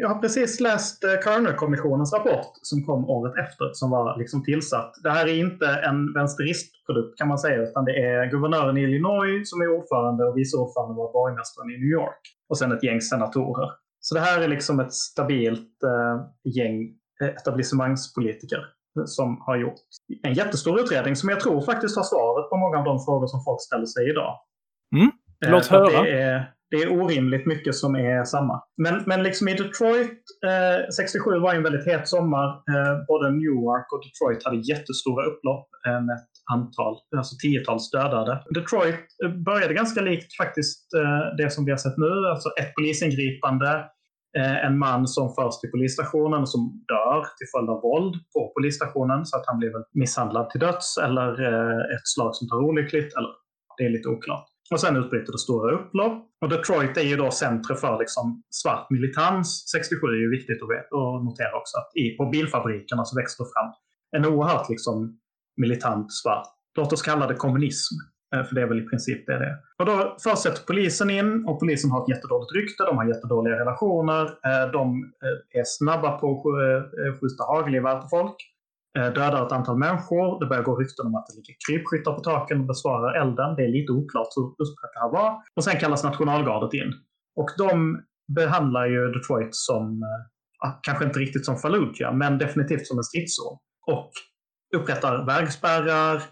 Speaker 4: jag har precis läst uh, Kerner-kommissionens rapport som kom året efter, som var liksom tillsatt. Det här är inte en vänsteristprodukt kan man säga, utan det är guvernören i Illinois som är ordförande och vice ordförande var borgmästaren i New York. Och sen ett gäng senatorer. Så det här är liksom ett stabilt uh, gäng etablissemangspolitiker. Som har gjort en jättestor utredning som jag tror faktiskt har svaret på många av de frågor som folk ställer sig idag.
Speaker 2: Mm. Låt
Speaker 4: Eh, att
Speaker 2: höra.
Speaker 4: Det är, det är orimligt mycket som är samma. Men, men liksom i Detroit, eh, 67 var en väldigt het sommar. Eh, både Newark och Detroit hade jättestora upplopp eh, med ett antal, alltså tiotals dödade. Detroit eh, började ganska likt faktiskt eh, det som vi har sett nu, alltså ett polisingripande, Eh, en man som förs till polisstationen som dör till följd av våld på polisstationen så att han blir väl misshandlad till döds eller eh, ett slag som tar olyckligt. Eller, det är lite oklart. Och sen utbryter det stora upplopp. Och Detroit är ju då centrum för liksom svart militans. 67 är ju viktigt att, att notera också. Att i, på bilfabrikerna så växer det fram en oerhört liksom militant svart. Låt oss kalla det kommunism. Eh, för det är väl i princip det det är. Och då först sätter polisen in och polisen har ett jättedåligt rykte. De har jättedåliga relationer. Eh, de eh, är snabba på att skjuta hagelgevär på folk. Dödar ett antal människor. Det börjar gå rykten om att det ligger krypskyttar på taken och besvarar elden. Det är lite oklart hur utbrett det här var. Och sen kallas nationalgardet in. Och de behandlar ju Detroit som, ah, kanske inte riktigt som Fallujah, men definitivt som en stridszon. Och upprättar vägspärrar,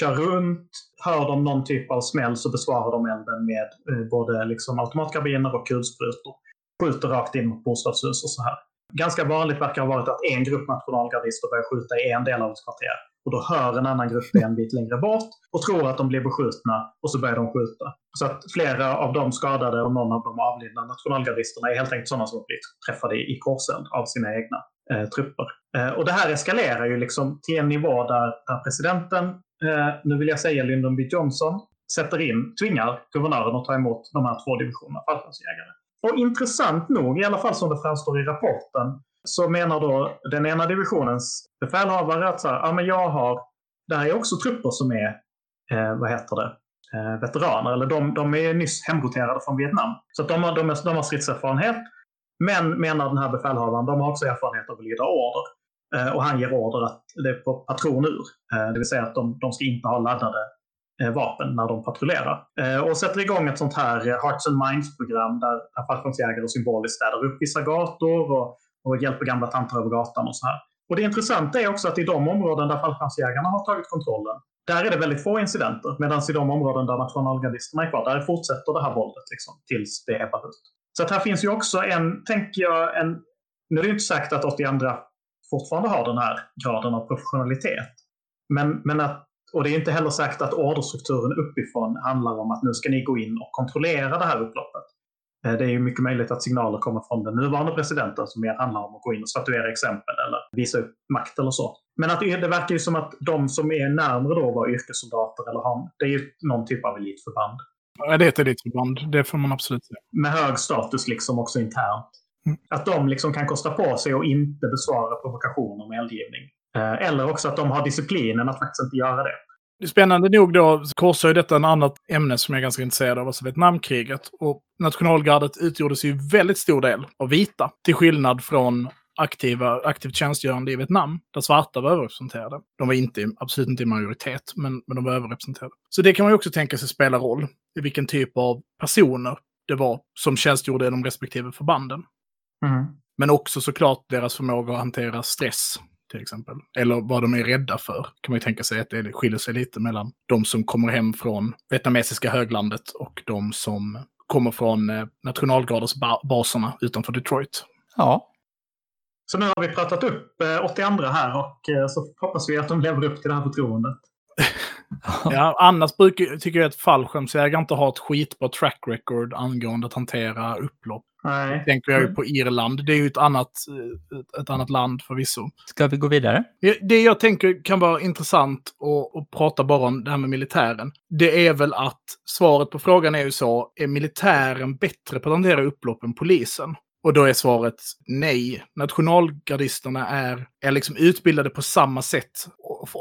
Speaker 4: kör runt. Hör de någon typ av smäll så besvarar de elden med eh, både liksom automatkarbiner och kulsprutor. Skjuter rakt in mot bostadshus och så här. Ganska vanligt verkar ha varit att en grupp nationalgardister börjar skjuta i en del av ett kvarter. Och då hör en annan grupp en bit längre bort och tror att de blir beskjutna och så börjar de skjuta. Så att flera av de skadade och någon av de avlidna nationalgardisterna är helt enkelt sådana som har blivit träffade i, i korseld av sina egna eh, trupper. Eh, och det här eskalerar ju liksom till en nivå där, där presidenten, eh, nu vill jag säga Lyndon B Johnson, sätter in, tvingar guvernören att ta emot de här två divisionerna fallskärmsjägare. Och intressant nog, i alla fall som det framstår i rapporten, så menar då den ena divisionens befälhavare att så här, ja, men jag har, det här är också trupper som är, eh, vad heter det, eh, veteraner, eller de, de är nyss hemroterade från Vietnam. Så att de, har, de, är, de har stridserfarenhet. Men, menar den här befälhavaren, de har också erfarenhet av att lyda order. Eh, och han ger order att det är på patron ur. Eh, det vill säga att de, de ska inte ha laddade eh, vapen när de patrullerar. Och sätter igång ett sånt här Hearts and Minds-program där, fallskärmsjägare symboliskt städar upp vissa gator och, och hjälper gamla tanter över gatan och så här. Och det intressanta är också att i de områden där fallskärmsjägarna har tagit kontrollen, där är det väldigt få incidenter. Medan i de områden där nationalgardisterna är kvar, där fortsätter det här våldet liksom, tills det ebbar ut. Så att här finns ju också en, tänker jag, en... Nu är det ju inte sagt att 82 fortfarande har den här graden av professionalitet. Men, men att, och det är inte heller sagt att orderstrukturen uppifrån handlar om att nu ska ni gå in och kontrollera det här upploppet. Eh, Det är ju mycket möjligt att signaler kommer från den nuvarande presidenten som mer handlar om att gå in och statuera exempel eller visa upp makt eller så. Men att det, verkar ju som att de som är närmare då var yrkessoldater eller har, det är ju någon typ av elitförband.
Speaker 2: Ja, det är ett elitförband. Det får man absolut säga.
Speaker 4: Med hög status liksom också internt. Att de liksom kan kosta på sig att inte besvara provokationer med eldgivning. Eh, eller också att de har disciplinen att faktiskt inte göra det.
Speaker 2: Spännande nog då korsar ju detta en annat ämne som jag är ganska intresserad av, alltså Vietnamkriget. Och nationalgardet utgjordes ju väldigt stor del av vita, till skillnad från aktiva, aktivt tjänstgörande i Vietnam, där svarta var överrepresenterade. De var inte, absolut inte i majoritet, men, men de var överrepresenterade. Så det kan man ju också tänka sig spela roll i vilken typ av personer det var som tjänstgjorde i de respektive förbanden. Men också såklart deras förmåga att hantera stress, till exempel. Eller vad de är rädda för. Kan man ju tänka sig att det skiljer sig lite mellan de som kommer hem från vietnamesiska höglandet och de som kommer från eh, nationalgardesbaserna utanför Detroit.
Speaker 3: Ja,
Speaker 4: Så nu har vi pratat upp eh, 82 här och eh, så hoppas vi att de lever upp till det här förtroendet.
Speaker 2: Ja, annars brukar, tycker jag att fallskärmsjägare inte har ett skitbra track record angående att hantera upplopp.
Speaker 4: Nej.
Speaker 2: Tänker jag ju på Irland. Det är ju ett annat, ett, annat land förvisso.
Speaker 3: ska vi gå vidare?
Speaker 2: Det jag tänker kan vara intressant att, att prata bara om det här med militären. Det är väl att svaret på frågan är ju så, är militären bättre på att hantera upplopp än polisen? Och då är svaret nej. Nationalgardisterna är, är liksom utbildade på samma sätt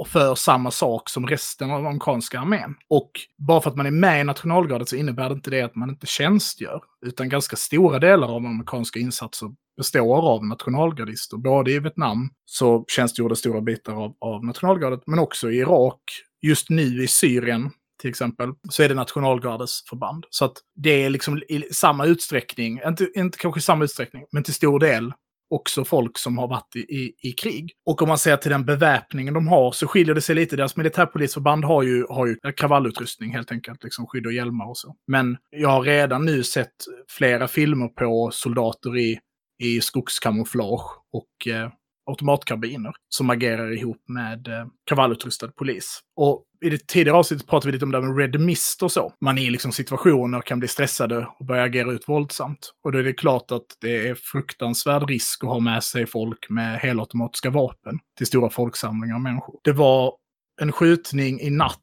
Speaker 2: för samma sak som resten av amerikanska armén. Och bara för att man är med i nationalgardet så innebär det inte det att man inte tjänstgör. Utan ganska stora delar av amerikanska insatser består av nationalgardister. Både i Vietnam så tjänstgjorde stora bitar av, av nationalgardet, men också i Irak. Just nu i Syrien till exempel, så är det nationalgardets förband. Så att det är liksom i samma utsträckning, inte, inte kanske i samma utsträckning, men till stor del också folk som har varit i, i, i, krig. Och om man ser till den beväpningen de har så skiljer det sig lite. Deras militärpolisförband har ju, har ju kravallutrustning helt enkelt, liksom skydd och hjälmar och så. Men jag har redan nu sett flera filmer på soldater i, i skogskamouflage och eh, automatkarbiner som agerar ihop med eh, kravallutrustad polis. Och i det tidigare avsnittet pratade vi lite om det här med red mist och så. Man är i liksom situationer kan bli stressade och börja agera ut våldsamt. Och då är det klart att det är fruktansvärd risk att ha med sig folk med helautomatiska vapen till stora folksamlingar av människor. Det var en skjutning i natt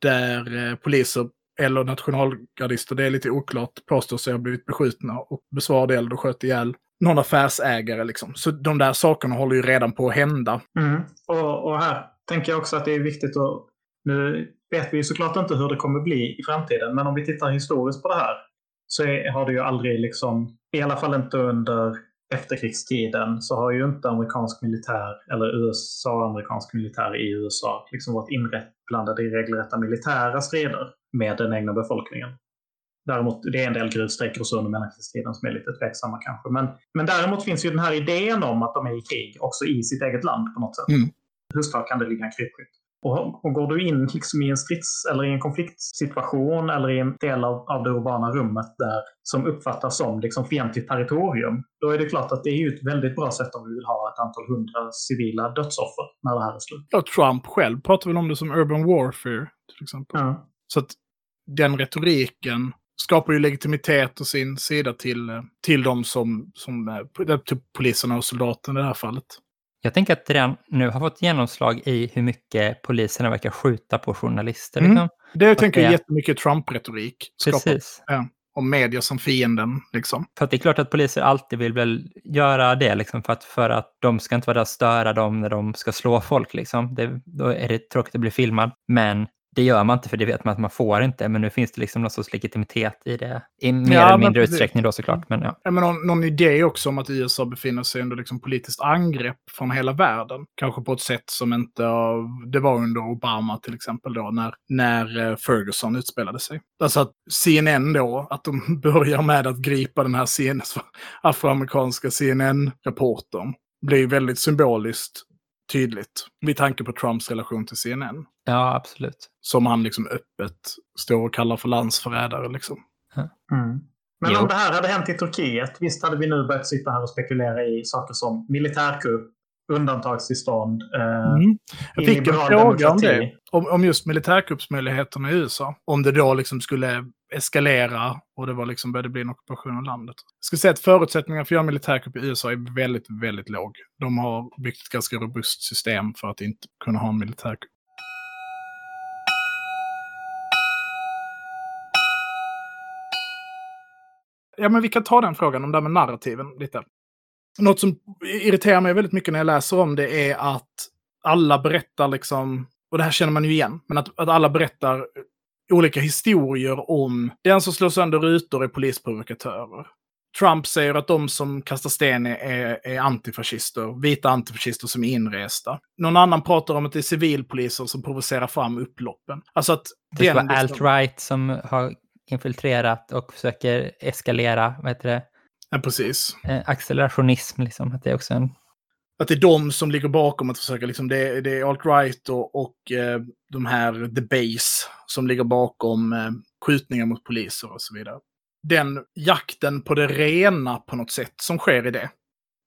Speaker 2: där eh, poliser eller nationalgardister, det är lite oklart, påstår sig ha blivit beskjutna och besvarade eld och sköt ihjäl någon affärsägare. Liksom. Så de där sakerna håller ju redan på att hända.
Speaker 4: Mm. Och, och, här tänker jag också att det är viktigt att... Nu vet vi ju såklart inte hur det kommer bli i framtiden, men om vi tittar historiskt på det här så är, har det ju aldrig liksom, i alla fall inte under efterkrigstiden, så har ju inte amerikansk militär eller USA-amerikansk militär i USA liksom varit inblandade i regelrätta militära strider med den egna befolkningen. Däremot, det är en del gruvsträckor och så under mellankrigstiden som är lite tveksamma kanske. Men, men däremot finns ju den här idén om att de är i krig också i sitt eget land på något sätt. Mm. Hur starkt kan det ligga en krypskytt? Och, och, går du in liksom i en strids eller i en konfliktsituation eller i en del av, av det urbana rummet där som uppfattas som liksom fientligt territorium, då är det klart att det är ju ett väldigt bra sätt om vi vill ha ett antal hundra civila dödsoffer när det här är slut.
Speaker 2: Ja, Trump själv pratar väl om det som urban warfare, till exempel. Ja. Så att den retoriken skapar ju legitimitet och sin sida till, eh, till de som, som eh, till poliserna och soldaterna i det här fallet.
Speaker 3: Jag tänker att det redan nu har fått genomslag i hur mycket poliserna verkar skjuta på journalister. Mm. Liksom.
Speaker 2: Det jag tänker jag jättemycket Trump-retorik. Precis. Ja, och media som fienden. Liksom.
Speaker 3: För det är klart att poliser alltid vill väl göra det, liksom, för, att, för att de ska inte vara där och störa dem när de ska slå folk. Liksom. Det, då är det tråkigt att bli filmad. Men det gör man inte för det vet man att man får inte, men nu finns det liksom någon sorts legitimitet i det. I mer ja, eller mindre utsträckning då såklart. Men, ja.
Speaker 2: Ja, men någon, någon, idé också om att USA befinner sig under liksom politiskt angrepp från hela världen. Kanske på ett sätt som inte det var under Obama till exempel då, när, när eh, Ferguson utspelade sig. Alltså att CNN då, att de börjar med att gripa den här CNN, afroamerikanska CNN-reportern blir väldigt symboliskt tydligt. Med tanke på Trumps relation till CNN.
Speaker 3: Ja, absolut.
Speaker 2: Som han liksom öppet står och kallar för landsförrädare. Liksom.
Speaker 4: Mm. Men jo. om det här hade hänt i Turkiet, visst hade vi nu börjat sitta här och spekulera i saker som militärkupp, undantagstillstånd. Eh,
Speaker 2: mm. Jag fick en fråga om det, om, om just militärkuppsmöjligheterna i USA. Om det då liksom skulle eskalera och det var liksom började bli en ockupation av landet. Jag skulle säga att förutsättningarna för att göra militärkupp i USA är väldigt, väldigt låg. De har byggt ett ganska robust system för att inte kunna ha en militärkupp. Ja, men vi kan ta den frågan om det här med narrativen lite. Något som irriterar mig väldigt mycket när jag läser om det är att alla berättar liksom, och det här känner man ju igen, men att, att alla berättar olika historier om den som slår sönder rutor är polisprovokatörer. Trump säger att de som kastar sten är, är antifascister, vita antifascister som är inresta. Någon annan pratar om att det är civilpoliser som provocerar fram upploppen. Alltså att
Speaker 3: det ska vara alt-right som har infiltrerat och försöker eskalera, vad heter det?
Speaker 2: Ja, precis.
Speaker 3: Eh, accelerationism, liksom. Att det är också en...
Speaker 2: Att det är de som ligger bakom att försöka, liksom, det, det är alt-right och, och eh, de här the base som ligger bakom eh, skjutningar mot poliser och så vidare. Den jakten på det rena på något sätt som sker i det.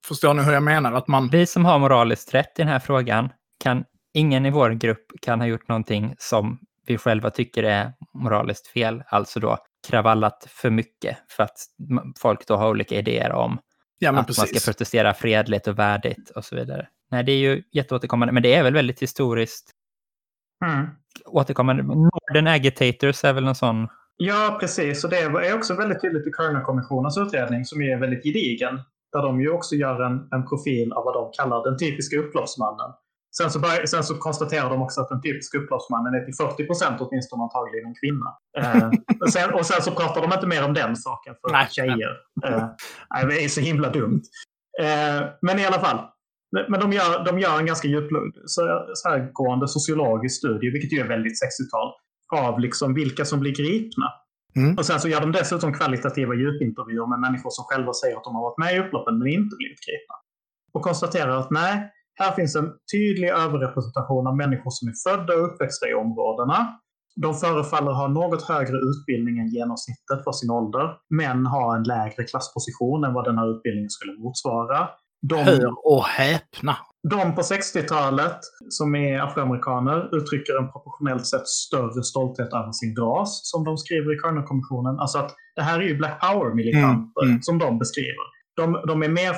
Speaker 2: Förstår ni hur jag menar? Att man...
Speaker 3: Vi som har moraliskt rätt i den här frågan kan, ingen i vår grupp kan ha gjort någonting som vi själva tycker är moraliskt fel, alltså då kravallat för mycket för att folk då har olika idéer om ja, att precis. man ska protestera fredligt och värdigt och så vidare. Nej, det är ju jätteåterkommande, men det är väl väldigt historiskt mm. återkommande. Northern Agitators är väl någon sån
Speaker 4: Ja, precis. Och det är också väldigt tydligt i Kerner-kommissionens utredning som är väldigt gedigen. Där de ju också gör en, en profil av vad de kallar den typiska upploppsmannen. Sen så, börjar, sen så konstaterar de också att den typiska upploppsmannen är till 40 procent åtminstone antagligen en kvinna. Eh, och, sen, och, sen, så pratar de inte mer om den saken för nej, tjejer. Eh, nej, det är så himla dumt. Eh, men i alla fall. Men de gör, de gör en ganska djuplöjd, så, så här gående sociologisk studie, vilket ju är väldigt 60-tal, av liksom vilka som blir gripna. Mm. Och sen så gör de dessutom kvalitativa djupintervjuer med människor som själva säger att de har varit med i upploppen men inte blivit gripna. och konstaterar att nej, här finns en tydlig överrepresentation av människor som är födda och uppväxta i områdena. De förefaller ha något högre utbildning än genomsnittet för sin ålder, men ha en lägre klassposition än vad den här utbildningen skulle motsvara. De,
Speaker 2: Hör och häpna.
Speaker 4: de på 60-talet som är afroamerikaner uttrycker en proportionellt sett större stolthet över sin ras, som de skriver i Kerner-kommissionen. Alltså att det här är ju Black Power-militanter
Speaker 2: Mm, mm.
Speaker 4: som de beskriver. De, de är mer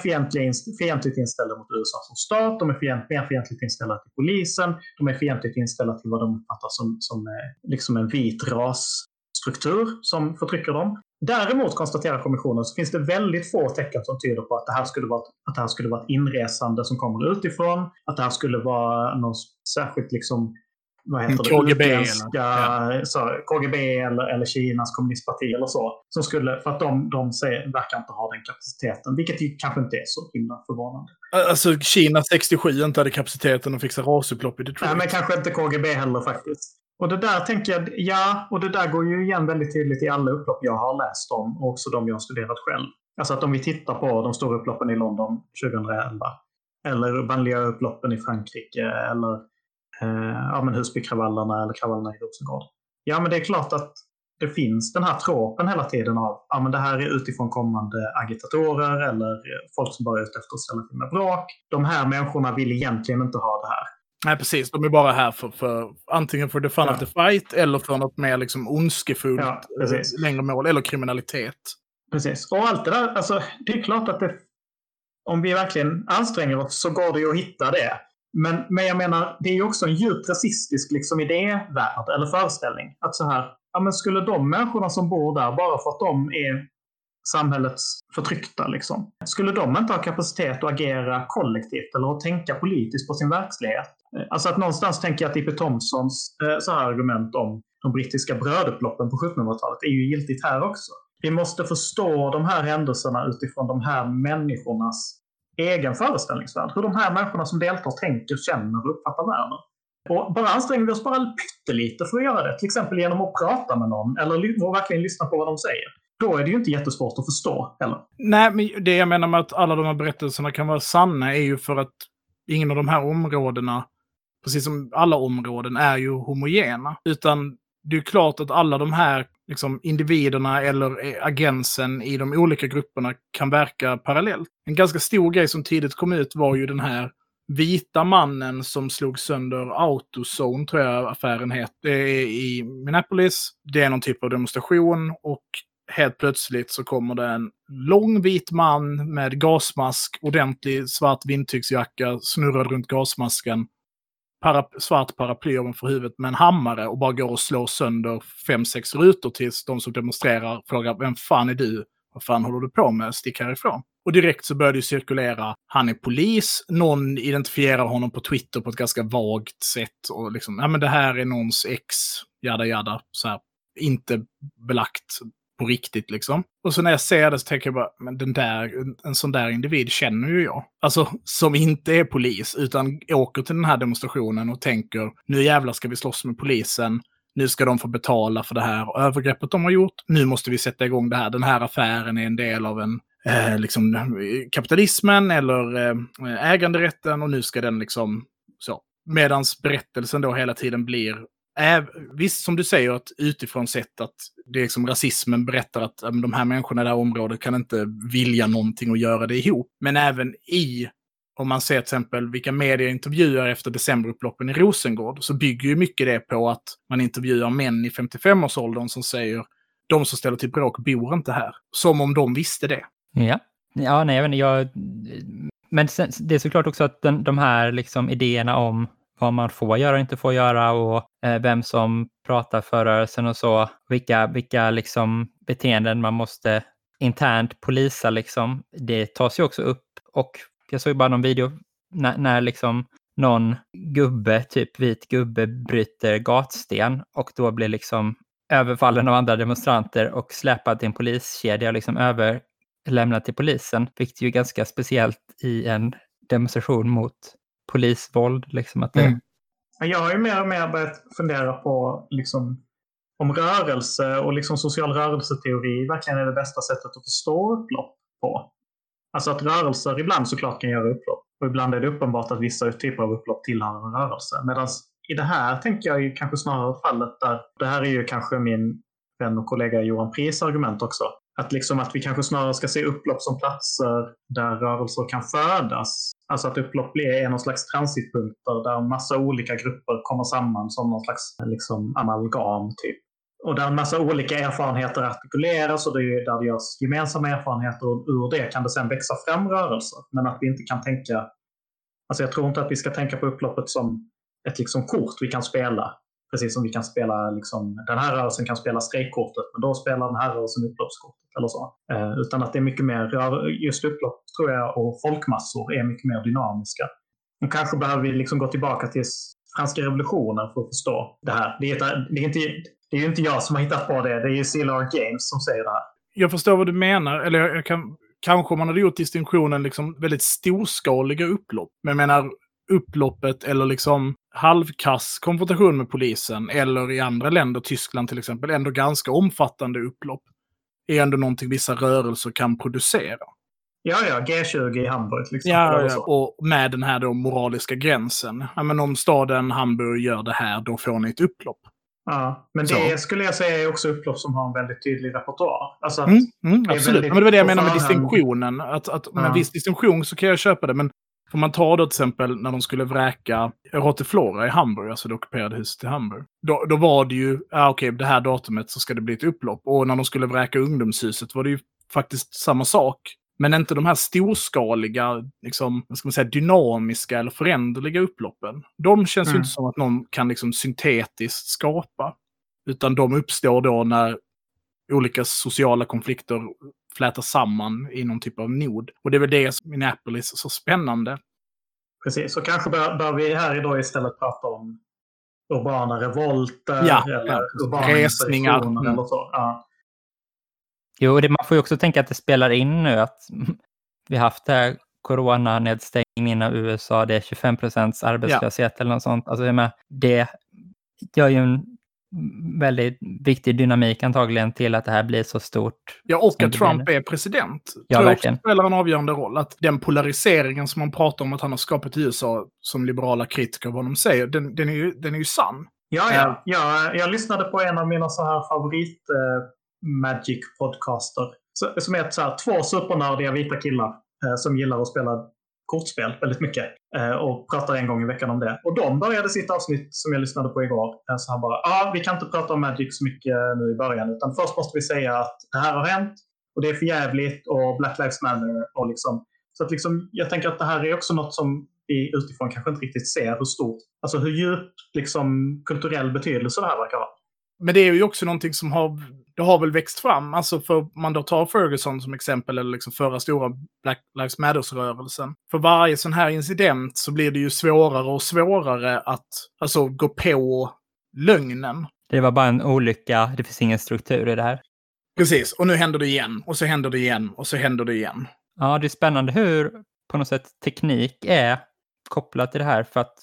Speaker 4: fientligt inställda mot USA som stat, de är fient, mer fientligt inställda till polisen, de är fientligt inställda till vad de uppfattar som, som eh, liksom en vit rasstruktur som förtrycker dem. Däremot konstaterar kommissionen så finns det väldigt få tecken som tyder på att det här skulle vara, att det här skulle vara ett inresande som kommer utifrån, att det här skulle vara någon särskilt liksom vad heter det,
Speaker 2: KGB
Speaker 4: utländska,
Speaker 2: eller-
Speaker 4: så, KGB eller, eller Kinas kommunistparti eller så. Som skulle, för att de, de säger, verkar inte ha den kapaciteten, vilket ju kanske inte är så himla förvånande.
Speaker 2: Alltså Kina 67 inte hade kapaciteten att fixa rasupplopp i Detroit.
Speaker 4: Nej, men kanske inte KGB heller faktiskt. Och det där tänker jag, ja, och det där går ju igen väldigt tydligt i alla upplopp jag har läst om och också de jag har studerat själv. Alltså att om vi tittar på de stora upploppen i London 2011 eller banlieue-upploppen i Frankrike eller eh, ja, men Husbykravallerna eller kravallerna i Rosengård. Ja, men det är klart att det finns den här tråpen hela tiden av ja, men det här är utifrån kommande agitatorer eller folk som bara är ute efter att ställa till med bråk. De här människorna vill egentligen inte ha det här.
Speaker 2: Nej, precis. De är bara här för, för antingen för the fun
Speaker 4: Ja.
Speaker 2: of the fight eller för något mer liksom ondskefullt
Speaker 4: Ja, precis.
Speaker 2: eh, längre mål. Eller kriminalitet.
Speaker 4: Precis. Och allt det där, alltså, det är klart att det, om vi verkligen anstränger oss så går det ju att hitta det. Men, men jag menar, det är ju också en djupt rasistisk liksom, idévärld eller föreställning. Att så här, ja men skulle de människorna som bor där, bara för att de är samhällets förtryckta, liksom, skulle de inte ha kapacitet att agera kollektivt eller att tänka politiskt på sin verklighet? Alltså att någonstans tänker jag att E.P. Thompsons eh, så här argument om de brittiska brödupploppen på 1700-talet är ju giltigt här också. Vi måste förstå de här händelserna utifrån de här människornas egen föreställningsvärld. Hur de här människorna som deltar tänker, känner och uppfattar världen. Och bara anstränger vi oss bara pyttelite för att göra det, till exempel genom att prata med någon eller verkligen lyssna på vad de säger, då är det ju inte jättesvårt att förstå heller.
Speaker 2: Nej, men det jag menar med att alla de här berättelserna kan vara sanna är ju för att ingen av de här områdena, precis som alla områden, är ju homogena. Utan det är klart att alla de här liksom, individerna eller eh, agensen i de olika grupperna kan verka parallellt. En ganska stor grej som tidigt kom ut var ju den här vita mannen som slog sönder Autozone, tror jag affären heter, eh, Det är i Minneapolis. Det är någon typ av demonstration och helt plötsligt så kommer det en lång vit man med gasmask, ordentlig svart vindtygsjacka, snurrad runt gasmasken, para, svart paraply ovanför huvudet med en hammare och bara går och slår sönder fem, sex rutor tills de som demonstrerar frågar vem fan är du? Vad fan håller du på med? Stick härifrån. Och direkt så börjar det cirkulera, han är polis, någon identifierar honom på Twitter på ett ganska vagt sätt och liksom, ja men det här är någons ex, jada jada, så här, inte belagt på riktigt liksom. Och så när jag ser det så tänker jag bara, men den där, en, en sån där individ känner ju jag. Alltså, som inte är polis, utan åker till den här demonstrationen och tänker, nu jävlar ska vi slåss med polisen. Nu ska de få betala för det här övergreppet de har gjort. Nu måste vi sätta igång det här. Den här affären är en del av en eh, liksom, kapitalismen eller eh, äganderätten och nu ska den liksom så. Medans berättelsen då hela tiden blir Äh, visst, som du säger, att utifrån sett att det är liksom rasismen berättar att äh, de här människorna i det här området kan inte vilja någonting och göra det ihop. Men även i, om man ser till exempel vilka medier intervjuar efter decemberupploppen i Rosengård, så bygger ju mycket det på att man intervjuar män i 55-årsåldern som säger de som ställer till bråk bor inte här. Som om de visste det.
Speaker 3: Ja, ja nej, jag vet inte, jag... Men sen, det är såklart också att den, de här liksom idéerna om vad man får göra och inte får göra och eh, vem som pratar för rörelsen och så, vilka, vilka liksom beteenden man måste internt polisa liksom, det tas ju också upp. Och jag såg bara någon video när, när liksom någon gubbe, typ vit gubbe, bryter gatsten och då blir liksom överfallen av andra demonstranter och släpad till en poliskedja och liksom överlämnad till polisen, vilket ju är ganska speciellt i en demonstration mot polisvåld. Liksom att det,
Speaker 2: Mm.
Speaker 4: Jag har ju mer och mer börjat fundera på liksom, om rörelse och liksom social rörelseteori verkligen är det bästa sättet att förstå upplopp på. Alltså att rörelser ibland såklart kan göra upplopp. Och ibland är det uppenbart att vissa typer av upplopp tillhör en rörelse. Medan i det här tänker jag ju kanske snarare fallet där, det här är ju kanske min vän och kollega Johan Pris argument också. Att, liksom att vi kanske snarare ska se upplopp som platser där rörelser kan födas. Alltså att upplopp blir någon slags transitpunkter där en massa olika grupper kommer samman som någon slags liksom, amalgam. Typ. Och där en massa olika erfarenheter artikuleras och det är där det görs gemensamma erfarenheter och ur det kan det sen växa fram rörelser. Men att vi inte kan tänka... Alltså jag tror inte att vi ska tänka på upploppet som ett liksom kort vi kan spela Precis som vi kan spela, liksom, den här rörelsen kan spela strejkkortet, men då spelar den här rörelsen upploppskortet. Eller så. Eh, utan att det är mycket mer, just upplopp tror jag och folkmassor är mycket mer dynamiska. Och kanske behöver vi liksom gå tillbaka till franska revolutionen för att förstå det här. Det är, det är, inte, det är inte jag som har hittat på det, det är ju CLR Games som säger det här.
Speaker 2: Jag förstår vad du menar, eller jag kan, kanske man hade gjort distinktionen liksom väldigt storskaliga upplopp. Men jag menar, upploppet eller liksom halvkass konfrontation med polisen eller i andra länder, Tyskland till exempel, ändå ganska omfattande upplopp. Är ändå någonting vissa rörelser kan producera.
Speaker 4: Ja, ja, G20 i Hamburg till
Speaker 2: exempel. Ja, och med den här då moraliska gränsen. Ja, men om staden Hamburg gör det här, då får ni ett upplopp.
Speaker 4: Ja, men det så. skulle jag säga är också upplopp som har en väldigt tydlig repertoar. Alltså
Speaker 2: mm, mm, absolut, men det var det jag menade med distinktionen. Att, att med ja. viss distinktion så kan jag köpa det, men Får man ta då till exempel när de skulle vräka Rotteflora i Hamburg, alltså det ockuperade huset i Hamburg. Då, då var det ju, ja okej, det här datumet så ska det bli ett upplopp. Och när de skulle vräka ungdomshuset var det ju faktiskt samma sak. Men inte de här storskaliga, liksom, vad ska man säga, dynamiska eller föränderliga upploppen. De känns mm. ju inte som att någon kan liksom syntetiskt skapa. Utan de uppstår då när olika sociala konflikter flätas samman i någon typ av nod. Och det är väl det som Minneapolis är så spännande.
Speaker 4: Precis, så kanske bör, bör vi här idag istället prata om urbana revolter ja, eller ja, urbana resningar. Mm. Eller så. Ja.
Speaker 3: Jo, det, man får ju också tänka att det spelar in nu att vi har haft det här coronanedstängningen av USA, det är 25 procents arbetslöshet ja. eller något sånt. Alltså, det gör ju en väldigt viktig dynamik antagligen till att det här blir så stort.
Speaker 2: Ja, och att Trump är president.
Speaker 3: Ja, tror verkligen.
Speaker 2: spelar en avgörande roll. Att den polariseringen som man pratar om att han har skapat i USA, som liberala kritiker av honom säger, den, den, är, ju, den är ju sann.
Speaker 4: Ja, ja. Ja, jag lyssnade på en av mina så här favorit uh, Magic-podcaster. Som är så här, två supernördiga vita killar uh, som gillar att spela kortspel väldigt mycket eh, och pratar en gång i veckan om det. Och de började sitt avsnitt som jag lyssnade på igår. Eh, så han bara, ja, ah, vi kan inte prata om Magic så mycket nu i början, utan först måste vi säga att det här har hänt och det är för jävligt och Black Lives Matter och liksom. Så att liksom, jag tänker att det här är också något som vi utifrån kanske inte riktigt ser hur stort, alltså hur djupt liksom, kulturell betydelse det här verkar ha.
Speaker 2: Men det är ju också någonting som har det har väl växt fram, alltså för man då tar Ferguson som exempel, eller liksom förra stora Black Lives Matters-rörelsen. För varje sån här incident så blir det ju svårare och svårare att alltså, gå på lögnen.
Speaker 3: Det var bara en olycka, det finns ingen struktur i det här.
Speaker 2: Precis, och nu händer det igen, och så händer det igen, och så händer det igen.
Speaker 3: Ja, det är spännande hur på något sätt teknik är kopplat till det här, för att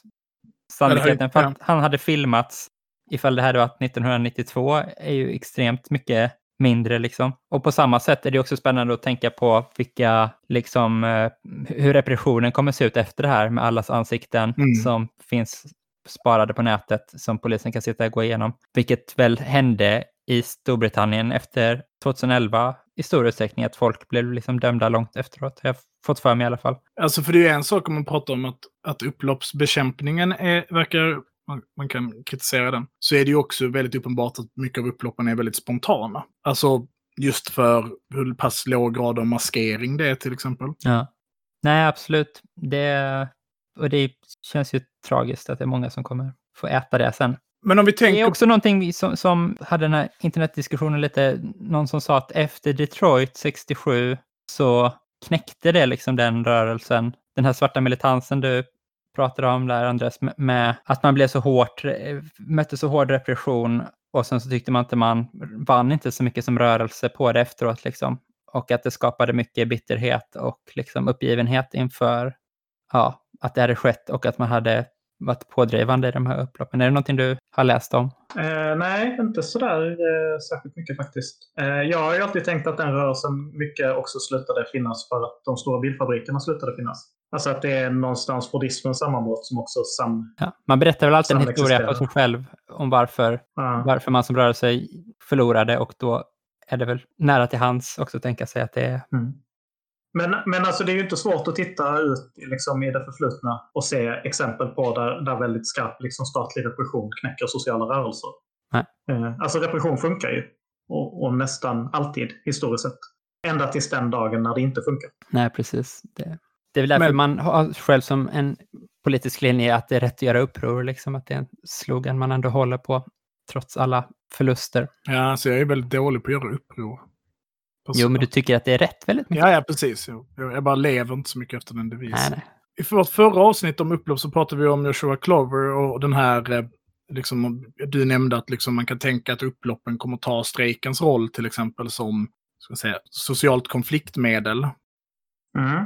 Speaker 3: sannolikheten för att han hade filmats ifall det här var 1992 är ju extremt mycket mindre liksom. Och på samma sätt är det också spännande att tänka på vilka, liksom, eh, hur repressionen kommer se ut efter det här med allas ansikten mm. som finns sparade på nätet som polisen kan sitta och gå igenom. Vilket väl hände i Storbritannien efter 2011 i stor utsträckning, att folk blev liksom dömda långt efteråt. Jag har fått för mig i alla fall.
Speaker 2: Alltså för det är en sak om man pratar om att, att upploppsbekämpningen är, verkar man, man, kan kritisera den, så är det ju också väldigt uppenbart att mycket av upploppen är väldigt spontana. Alltså just för hur pass låg grad av maskering det är till exempel.
Speaker 3: Ja. Nej, absolut. Det, och det känns ju tragiskt att det är många som kommer få äta det sen.
Speaker 2: Men om vi tänker...
Speaker 3: Det är också någonting som, som hade den här internetdiskussionen lite, någon som sa att efter Detroit 67 så knäckte det liksom den rörelsen. Den här svarta militansen du pratade om där Andres, med att man blev så hårt, eh, mötte så hård repression och sen så tyckte man inte man vann inte så mycket som rörelse på det efteråt liksom. Och att det skapade mycket bitterhet och liksom uppgivenhet inför ja, att det hade skett och att man hade varit pådrivande i de här upploppen. Är det någonting du har läst om?
Speaker 4: Eh, nej, inte sådär eh, särskilt mycket faktiskt. Eh, jag har ju alltid tänkt att den rörelsen mycket också slutade finnas för att de stora bilfabrikerna slutade finnas. Alltså att det är någonstans fordismens sammanbrott som också sam...
Speaker 3: Ja, man berättar väl alltid en historia på sig själv om varför,
Speaker 4: Ja.
Speaker 3: varför man som rörelse förlorade och då är det väl nära till hands också att tänka sig att det är
Speaker 4: Mm. Men, men alltså det är ju inte svårt att titta ut liksom, i det förflutna och se exempel på där, där väldigt skarp liksom, statlig repression knäcker sociala rörelser.
Speaker 3: Nej.
Speaker 4: Eh, alltså repression funkar ju. Och, och nästan alltid, historiskt sett. Ända tills den dagen när det inte funkar.
Speaker 3: Nej, precis. Det, det är väl därför
Speaker 2: Men-
Speaker 3: man har själv som en politisk linje att det är rätt att göra uppror, liksom att det är en slogan man ändå håller på trots alla förluster.
Speaker 2: Ja, alltså jag är väldigt dålig på att göra uppror.
Speaker 3: Jo, men du tycker att det är rätt väldigt mycket?
Speaker 2: Ja, ja, precis. Jo. Jag bara lever inte så mycket efter den devisen.
Speaker 3: Nej, nej.
Speaker 2: I vårt förra avsnitt om upplopp så pratade vi om Joshua Clover och den här, eh, liksom, du nämnde att liksom, man kan tänka att upploppen kommer ta strejkens roll till exempel som ska säga, socialt konfliktmedel.
Speaker 4: Mm.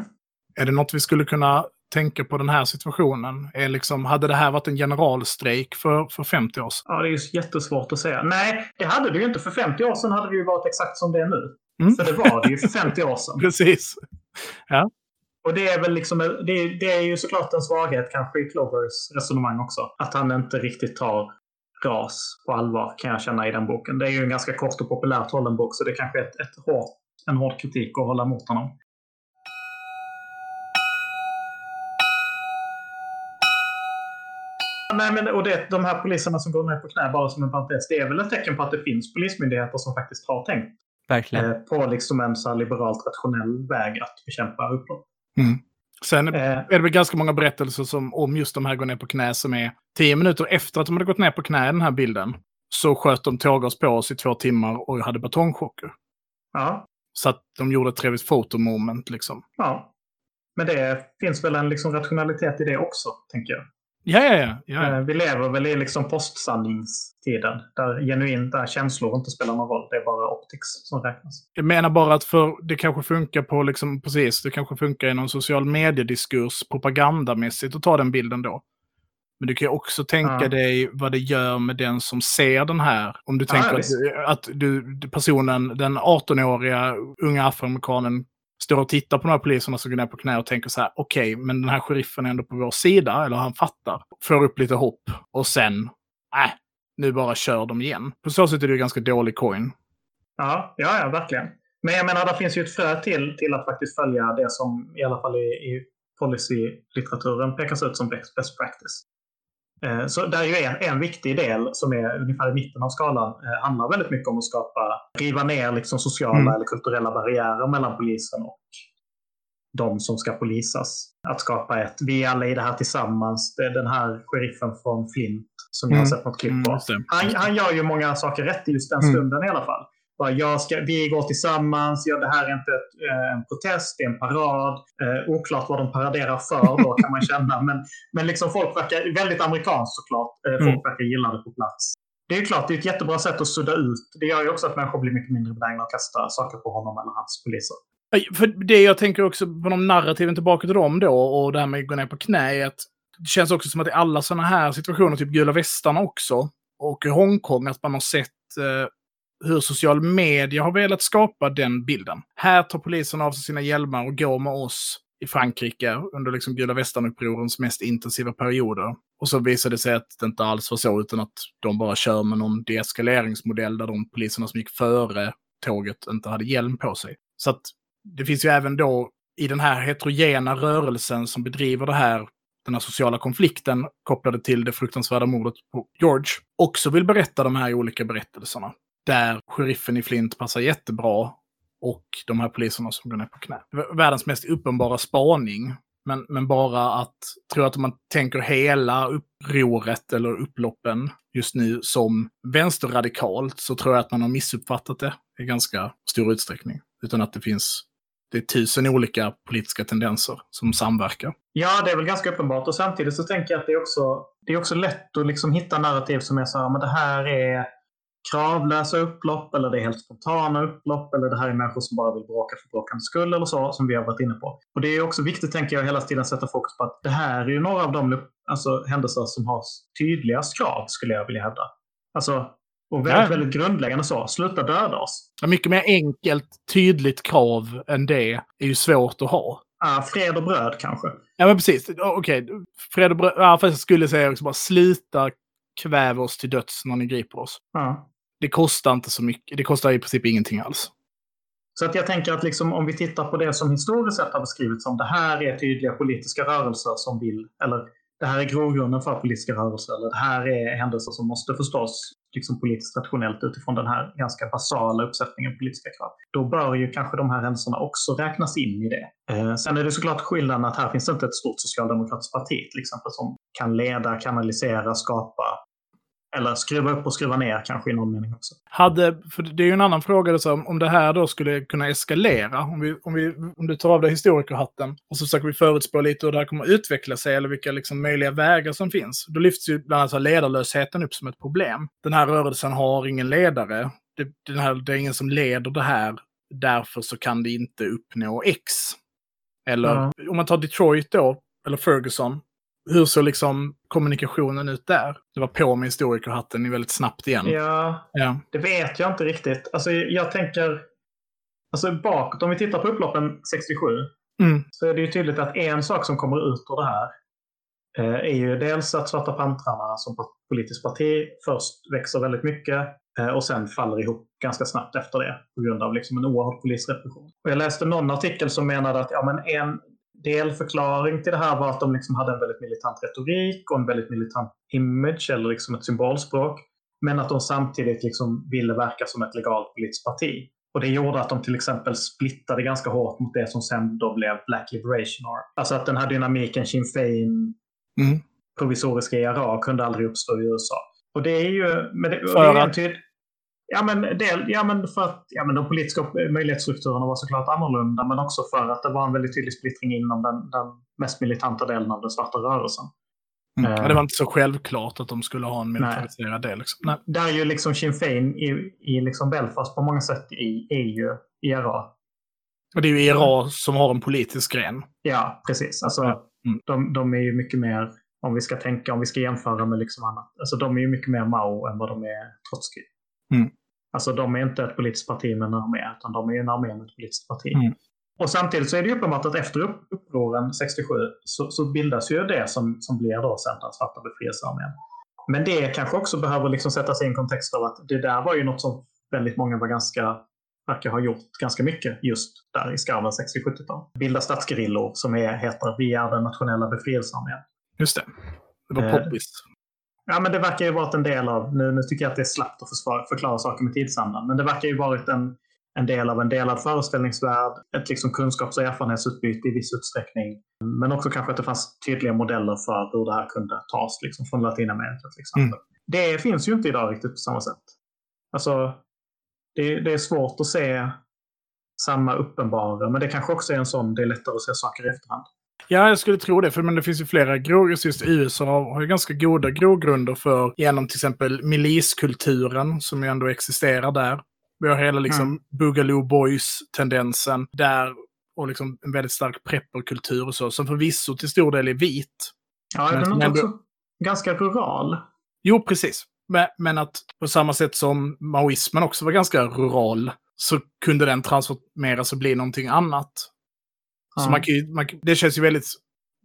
Speaker 2: Är det något vi skulle kunna tänka på den här situationen? Är liksom, hade det här varit en generalstrejk för, för 50 år sedan?
Speaker 4: Ja, det är ju jättesvårt att säga. Nej, det hade det ju inte. För 50 år sedan hade det ju varit exakt som det är nu.
Speaker 2: Mm.
Speaker 4: För det var det ju för 50 år sedan.
Speaker 2: Precis.
Speaker 4: Och det är väl liksom, det är, det är ju såklart en svaghet kanske i Clovers resonemang också. Att han inte riktigt tar ras på allvar kan jag känna i den boken. Det är ju en ganska kort och populärt hållen bok så det kanske är ett, ett hårt, en hård kritik att hålla mot honom. Nej, men, och det, de här poliserna som går ner på knä, bara som en parentes, det är väl ett tecken på att det finns polismyndigheter som faktiskt har tänkt
Speaker 3: Verkligen.
Speaker 4: eh, på liksom en så här liberalt rationell väg att bekämpa upplopp.
Speaker 2: Sen
Speaker 4: Eh,
Speaker 2: är det väl ganska många berättelser som, om just de här går ner på knä som är tio minuter efter att de hade gått ner på knä i den här bilden. Så sköt de tårgas på oss i två timmar och hade batongchocker.
Speaker 4: ja,
Speaker 2: Så att de gjorde ett trevligt fotomoment liksom.
Speaker 4: Ja. Men det finns väl en liksom rationalitet i det också, tänker jag.
Speaker 2: Ja, ja, ja. ja.
Speaker 4: Eh, Vi lever väl i liksom postsanningstiden, där genuint där känslor inte spelar någon roll. Det är bara optics som räknas.
Speaker 2: Jag menar bara att för det kanske funkar på, liksom, precis, det kanske funkar i någon social mediediskurs propagandamässigt att ta den bilden då. Men du kan ju också tänka
Speaker 4: Ja.
Speaker 2: dig vad det gör med den som ser den här. Om du
Speaker 4: Ja,
Speaker 2: tänker att, att du, personen, den 18-åriga unga afroamerikanen, står och tittar på de här poliserna som går ner på knä och tänker så här, okej, men den här sheriffen är ändå på vår sida, eller han fattar. Får upp lite hopp och sen, äh, nu bara kör de igen. På så sätt är det ju ganska dålig coin.
Speaker 4: Ja, ja, ja, verkligen. Men jag menar, det finns ju ett frö till, till att faktiskt följa det som i alla fall i, i policylitteraturen pekas ut som best best practice. Eh, Så där är ju en, en viktig del som är ungefär i mitten av skalan eh, handlar väldigt mycket om att skapa, riva ner liksom sociala
Speaker 2: Mm.
Speaker 4: eller kulturella barriärer mellan polisen och de som ska polisas. Att skapa ett, vi är alla i det här tillsammans. Det är den här sheriffen från Flint som jag har
Speaker 2: Mm.
Speaker 4: sett något klipp
Speaker 2: Mm,
Speaker 4: på. Han, han gör ju många saker rätt i just den
Speaker 2: Mm.
Speaker 4: stunden i alla fall. Bara, jag ska, vi går tillsammans, ja, det här är inte ett, eh, en protest, det är en parad. Eh, oklart vad de paraderar för då kan man känna. Men, men liksom folk verkar, väldigt amerikanskt såklart, eh, folk
Speaker 2: Mm.
Speaker 4: verkar gilla det på plats. Det är ju klart, det är ett jättebra sätt att sudda ut. Det gör ju också att människor blir mycket mindre benägna att kasta saker på honom eller hans poliser.
Speaker 2: För det jag tänker också på de narrativen tillbaka till dem då och det här med att gå ner på knä är att det känns också som att i alla sådana här situationer, typ gula västarna också, och i Hongkong, att man har sett eh, hur social media har velat skapa den bilden. Här tar polisen av sig sina hjälmar och går med oss i Frankrike under liksom gula västern-upprorens mest intensiva perioder. Och så visade det sig att det inte alls var så, utan att de bara kör med någon deeskaleringsmodell där de poliserna som gick före tåget inte hade hjälm på sig. Så att det finns ju även då i den här heterogena rörelsen som bedriver det här, den här sociala konflikten kopplade till det fruktansvärda mordet på George, också vill berätta de här olika berättelserna. Där sheriffen i Flint passar jättebra och de här poliserna som går ner på knä. Världens mest uppenbara spaning. Men, men bara att, tror att om man tänker hela upproret eller upploppen just nu som vänsterradikalt så tror jag att man har missuppfattat det i ganska stor utsträckning. Utan att det finns, det är tusen olika politiska tendenser som samverkar.
Speaker 4: Ja, det är väl ganska uppenbart. Och samtidigt så tänker jag att det är också, det är också lätt att liksom hitta narrativ som är så här, men det här är kravlösa upplopp eller det är helt spontana upplopp eller det här är människor som bara vill bråka för bråkandets skull eller så, som vi har varit inne på. Och det är också viktigt, tänker jag, hela tiden sätta fokus på att det här är ju några av de alltså, händelser som har tydligast krav, skulle jag vilja hävda. Alltså, och väldigt, ja. väldigt grundläggande så. Sluta döda oss.
Speaker 2: Mycket mer enkelt, tydligt krav än det är ju svårt att ha.
Speaker 4: Ah, fred och bröd kanske.
Speaker 2: Ja, men precis. Okej, okay. fred och bröd. Ja, fast jag skulle säga också bara sluta kväva oss till döds när ni griper oss.
Speaker 4: Ah.
Speaker 2: Det kostar inte så mycket. Det kostar i princip ingenting alls.
Speaker 4: Så att jag tänker att liksom, om vi tittar på det som historiskt sett har beskrivits som det här är tydliga politiska rörelser som vill, eller det här är grogrunden för politiska rörelser, eller det här är händelser som måste förstås liksom politiskt rationellt utifrån den här ganska basala uppsättningen politiska krav. Då bör ju kanske de här händelserna också räknas in i det. Eh, sen är det såklart skillnaden att här finns det inte ett stort socialdemokratiskt parti till exempel som kan leda, kanalisera, skapa eller skruva upp och skruva ner kanske i någon mening också.
Speaker 2: Hade, för det är ju en annan fråga, då, om det här då skulle kunna eskalera. Om, vi, om, vi, om du tar av dig historikerhatten och så försöker vi förutspå lite hur det här kommer att utveckla sig eller vilka liksom möjliga vägar som finns. Då lyfts ju bland annat ledarlösheten upp som ett problem. Den här rörelsen har ingen ledare. Det, den här, det är ingen som leder det här. Därför så kan det inte uppnå X. Eller mm. om man tar Detroit då, eller Ferguson, hur såg liksom kommunikationen ut där? Det var på med historikerhatten väldigt snabbt igen.
Speaker 4: Ja, ja, det vet jag inte riktigt. Alltså jag tänker, alltså bakåt, om vi tittar på upploppen 67,
Speaker 2: mm.
Speaker 4: så är det ju tydligt att en sak som kommer ut ur det här eh, är ju dels att Svarta pantrarna som politiskt parti först växer väldigt mycket eh, och sen faller ihop ganska snabbt efter det på grund av liksom en oerhörd polisrepression. Och jag läste någon artikel som menade att ja, men en, delförklaring till det här var att de liksom hade en väldigt militant retorik och en väldigt militant image eller liksom ett symbolspråk. Men att de samtidigt liksom ville verka som ett legalt politiskt parti. Och det gjorde att de till exempel splittade ganska hårt mot det som sen då blev Black Liberation Army. Alltså att den här dynamiken Sinn Fein,
Speaker 2: mm.
Speaker 4: provisoriska IRA, kunde aldrig uppstå i USA. Och det är ju... Men det,
Speaker 2: För att...
Speaker 4: Ja men, del, ja, men för att ja, men de politiska möjlighetsstrukturerna var såklart annorlunda, men också för att det var en väldigt tydlig splittring inom den, den mest militanta delen av den svarta rörelsen.
Speaker 2: Mm. Uh, det var inte så självklart att de skulle ha en militariserad del. Liksom. Nej.
Speaker 4: Där är ju liksom Sinn Fein i, i liksom Belfast på många sätt i, är ju IRA.
Speaker 2: Och det är ju IRA som har en politisk gren.
Speaker 4: Ja, precis. Alltså, mm. de, de är ju mycket mer, om vi ska tänka, om vi ska jämföra med liksom annat, alltså de är ju mycket mer Mao än vad de är Trotsky.
Speaker 2: Mm.
Speaker 4: Alltså de är inte ett politiskt parti med en armé, utan de är en armé med ett politiskt parti.
Speaker 2: Mm.
Speaker 4: Och samtidigt så är det uppenbart att efter upproren 67 så, så, bildas ju det som, som blir då sen den svarta befrielsearmén. Men det kanske också behöver liksom sättas i en kontext av att det där var ju något som väldigt många var ganska, verkar ha gjort ganska mycket just där i skarven 60-70-tal. Bilda statsgerillor som är, heter Vi är den nationella befrielsearmén.
Speaker 2: Just det. Det var poppis.
Speaker 4: Ja, men det verkar ju varit en del av, nu, nu tycker jag att det är slappt att försvara, förklara saker med tidsandan, men det verkar ju varit en, en del av en delad föreställningsvärld, ett liksom kunskaps och erfarenhetsutbyte i viss utsträckning. Men också kanske att det fanns tydliga modeller för hur det här kunde tas liksom, från Latinamerika till exempel. Mm. Det finns ju inte idag riktigt på samma sätt. Alltså, det, det är svårt att se samma uppenbara, men det kanske också är en sån, det är lättare att se saker i efterhand.
Speaker 2: Ja, jag skulle tro det. För men det finns ju flera grogrunder. Just USA har ju ganska goda grogrunder för genom till exempel miliskulturen som ju ändå existerar där. Vi har hela liksom mm. Boogaloo Boys-tendensen där och liksom en väldigt stark prepperkultur och så, som förvisso till stor del är vit.
Speaker 4: Ja, men den är ändå... också ganska rural.
Speaker 2: Jo, precis. Men, men, att på samma sätt som maoismen också var ganska rural så kunde den transformeras och bli någonting annat. Så man kan, man, det känns ju väldigt...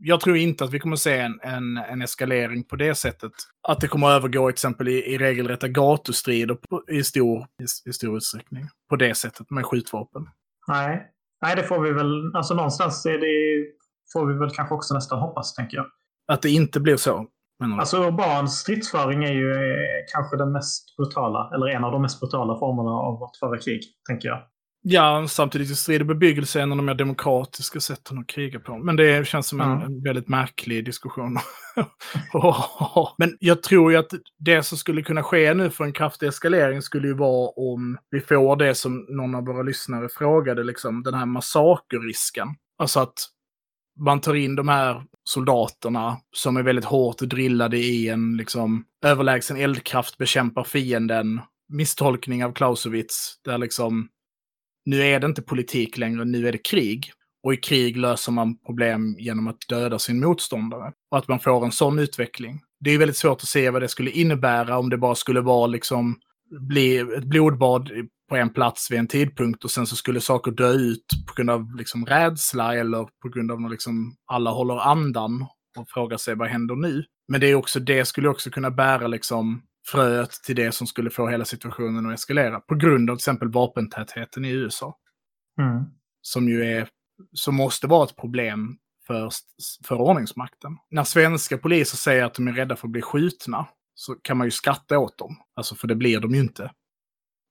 Speaker 2: Jag tror inte att vi kommer se en, en, en eskalering på det sättet. Att det kommer att övergå exempel i, i regelrätta gatustrider på, i, stor, i, i stor utsträckning. På det sättet med skjutvapen.
Speaker 4: Nej. Nej, det får vi väl... Alltså någonstans är det, får vi väl kanske också nästan hoppas, tänker jag.
Speaker 2: Att det inte blir så?
Speaker 4: Alltså urban stridsföring är ju eh, kanske den mest brutala, eller en av de mest brutala formerna av att föra krig, tänker jag.
Speaker 2: Ja, samtidigt är strid och bebyggelse en av de mer demokratiska sätten att kriga på. Men det känns som en, en väldigt märklig diskussion. Men jag tror ju att det som skulle kunna ske nu för en kraftig eskalering skulle ju vara om vi får det som någon av våra lyssnare frågade, liksom den här massakerrisken. Alltså att man tar in de här soldaterna som är väldigt hårt drillade i en liksom överlägsen eldkraft bekämpar fienden misstolkning av Clausewitz. Där liksom, nu är det inte politik längre, nu är det krig. Och i krig löser man problem genom att döda sin motståndare. Och att man får en sån utveckling. Det är väldigt svårt att se vad det skulle innebära om det bara skulle vara liksom bli ett blodbad på en plats vid en tidpunkt och sen så skulle saker dö ut på grund av liksom rädsla eller på grund av att liksom alla håller andan och frågar sig vad händer nu. Men det är också det skulle också kunna bära liksom fröet till det som skulle få hela situationen att eskalera. På grund av till exempel vapentätheten i USA.
Speaker 4: Mm.
Speaker 2: Som ju är, som måste vara ett problem för, för ordningsmakten. När svenska poliser säger att de är rädda för att bli skjutna så kan man ju skratta åt dem. Alltså för det blir de ju inte.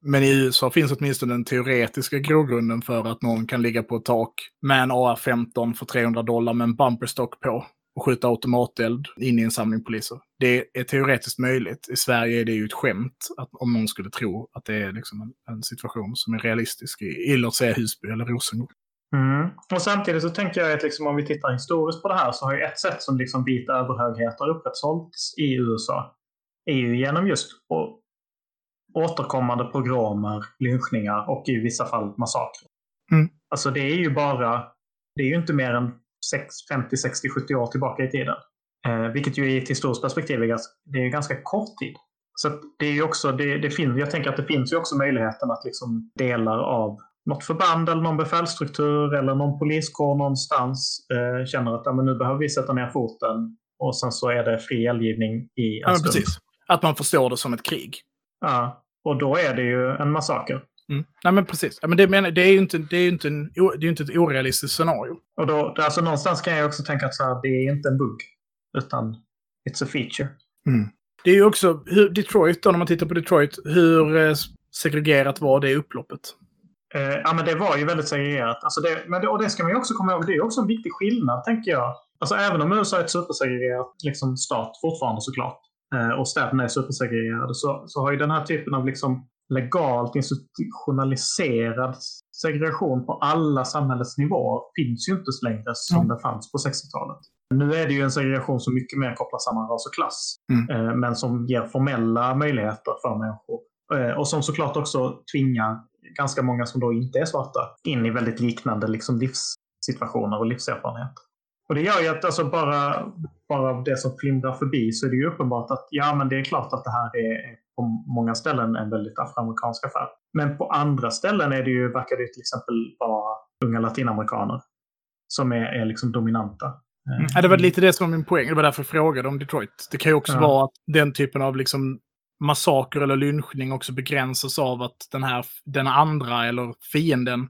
Speaker 2: Men i USA finns åtminstone den teoretiska grogrunden för att någon kan ligga på ett tak med en AR-15 för 300 dollar med en bumperstock på och skjuta automateld in i en samling poliser. Det är teoretiskt möjligt. I Sverige är det ju ett skämt att, om någon skulle tro att det är liksom en, en situation som är realistisk i, i låt säga Husby eller Rosengård.
Speaker 4: Mm. Och samtidigt så tänker jag att liksom, om vi tittar historiskt på det här så har ju ett sätt som liksom vita överhögheter upprätthållits i USA är ju genom just återkommande pogromer, lynchningar och i vissa fall massakrer.
Speaker 2: Mm.
Speaker 4: Alltså det är ju bara, det är ju inte mer än 50, 60, 70 år tillbaka i tiden. Eh, vilket ju i ett historiskt perspektiv är ganska, det är ganska kort tid. Så det är också, det, det finns, jag tänker att det finns ju också möjligheten att liksom delar av något förband eller någon befälsstruktur eller någon poliskår någonstans eh, känner att ja, men nu behöver vi sätta ner foten och sen så är det fri eldgivning i en
Speaker 2: ja,
Speaker 4: stund.
Speaker 2: Precis. Att man förstår det som ett krig.
Speaker 4: Ja, och då är det ju en massaker.
Speaker 2: Mm. Nej men precis. Ja, men det, menar, det är ju inte, det är inte, en, det är inte ett orealistiskt scenario.
Speaker 4: Och då, alltså någonstans kan jag också tänka att så här, det är inte en bugg, utan it's a feature.
Speaker 2: Mm. Det är ju också hur Detroit, då, när man tittar på Detroit, hur eh, segregerat var det upploppet?
Speaker 4: Eh, ja, men det var ju väldigt segregerat. Alltså det, men det, och det ska man ju också komma ihåg, det är också en viktig skillnad, tänker jag. Alltså även om USA är ett supersegregerat liksom, stat fortfarande såklart, eh, och städerna är supersegregerade, så, så har ju den här typen av liksom, legalt institutionaliserad segregation på alla samhällets nivåer finns ju inte så längre som mm. den fanns på 60-talet. Nu är det ju en segregation som mycket mer kopplar samman ras och klass, mm. Eh, men som ger formella möjligheter för människor. Eh, och som såklart också tvingar ganska många som då inte är svarta in i väldigt liknande liksom, livssituationer och livserfarenheter. Och det gör ju att alltså bara, bara det som flimrar förbi så är det ju uppenbart att ja, men det är klart att det här är på många ställen en väldigt afroamerikansk affär. Men på andra ställen är det ju, verkar det till exempel vara unga latinamerikaner som är, är liksom dominanta.
Speaker 2: Mm. Ja, det var lite det som var min poäng. Det var därför jag frågade om Detroit. Det kan ju också ja. vara att den typen av liksom massaker eller lynchning också begränsas av att den här den andra eller fienden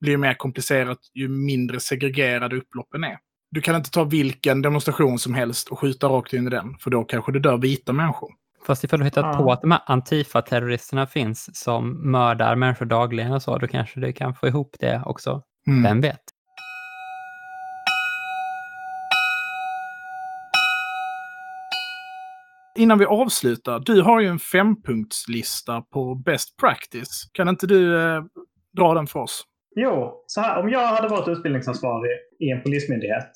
Speaker 2: blir mer komplicerat ju mindre segregerade upploppen är. Du kan inte ta vilken demonstration som helst och skjuta rakt in i den, för då kanske det dör vita människor.
Speaker 3: Fast ifall du hittat ja. på att de här Antifa-terroristerna finns som mördar människor dagligen och så, då kanske du kan få ihop det också. Mm. Vem vet?
Speaker 2: Innan vi avslutar, du har ju en fempunktslista på best practice. Kan inte du eh, dra den för oss?
Speaker 4: Jo, så här, om jag hade varit utbildningsansvarig i en polismyndighet,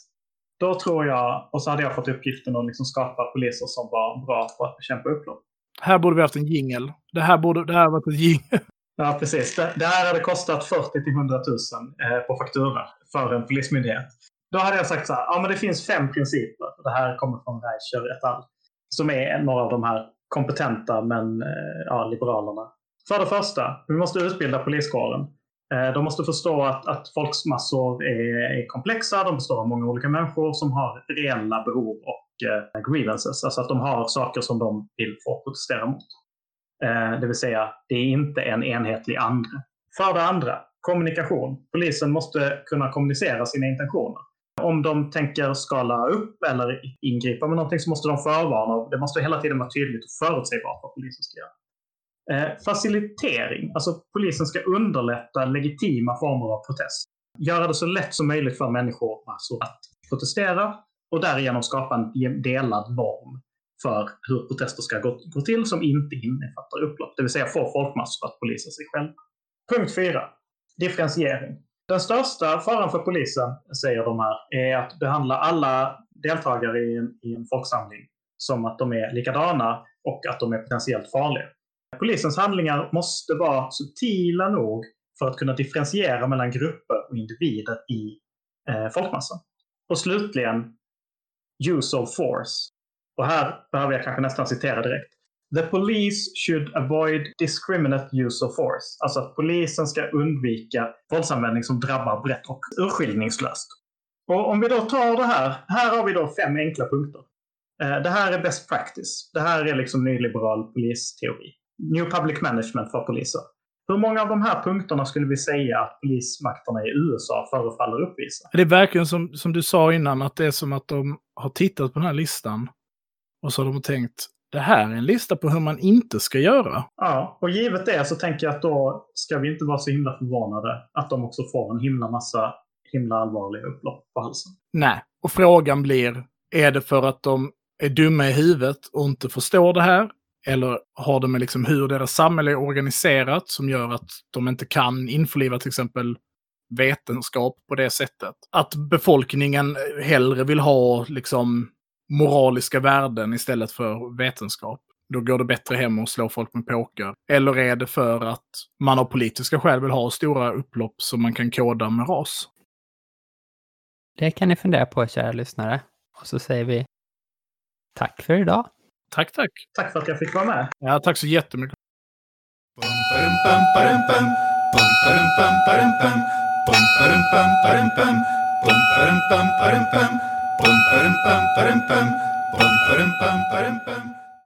Speaker 4: då tror jag, och så hade jag fått uppgiften att liksom skapa poliser som var bra på att bekämpa upplopp.
Speaker 2: Här borde vi haft en jingel. Det här borde det här varit ett jingel.
Speaker 4: Ja, precis. Det, det här hade kostat 40 till 100 000 eh, på faktura för en polismyndighet. Då hade jag sagt så här, ja men det finns fem principer. Det här kommer från Reicher et al. Som är några av de här kompetenta men eh, ja, liberalerna. För det första, vi måste utbilda poliskåren. Eh, de måste förstå att, att folksmassor är, är, komplexa. De består av många olika människor som har reella behov och eh, grievances. Alltså att de har saker som de vill få protestera mot. Eh, det vill säga, det är inte en enhetlig ande. För det andra, kommunikation. Polisen måste kunna kommunicera sina intentioner. Om de tänker skala upp eller ingripa med någonting så måste de förvarna. Det måste hela tiden vara tydligt och förutsägbart vad polisen ska göra. Eh, facilitering, alltså polisen ska underlätta legitima former av protest. Göra det så lätt som möjligt för människor alltså, att protestera och därigenom skapa en delad norm för hur protester ska gå, gå till som inte innefattar upplopp. Det vill säga få folkmassor att polisa sig själva. Punkt 4. Differentiering. Den största faran för polisen, säger de här, är att behandla alla deltagare i en, i en folksamling som att de är likadana och att de är potentiellt farliga. Polisens handlingar måste vara subtila nog för att kunna differentiera mellan grupper och individer i eh, folkmassan. Och slutligen, use of force. Och här behöver jag kanske nästan citera direkt. The police should avoid discriminate use of force. Alltså att polisen ska undvika våldsanvändning som drabbar brett och urskiljningslöst. Och om vi då tar det här. Här har vi då fem enkla punkter. Eh, det här är best practice. Det här är liksom nyliberal polisteori. New public management för poliser. Hur många av de här punkterna skulle vi säga att polismakterna i USA förefaller uppvisa?
Speaker 2: Det är verkligen som, som du sa innan, att det är som att de har tittat på den här listan och så har de tänkt, det här är en lista på hur man inte ska göra.
Speaker 4: Ja, och givet det så tänker jag att då ska vi inte vara så himla förvånade att de också får en himla massa himla allvarliga upplopp på halsen.
Speaker 2: Nej, och frågan blir, är det för att de är dumma i huvudet och inte förstår det här? Eller har det med liksom hur deras samhälle är organiserat som gör att de inte kan införliva till exempel vetenskap på det sättet? Att befolkningen hellre vill ha liksom moraliska värden istället för vetenskap. Då går det bättre hem och slå folk med poker. Eller är det för att man av politiska skäl vill ha stora upplopp som man kan koda med ras?
Speaker 3: Det kan ni fundera på, kära lyssnare. Och så säger vi tack för idag.
Speaker 2: Tack, tack.
Speaker 4: Tack för att jag fick vara med.
Speaker 2: Ja, tack så jättemycket. Bum,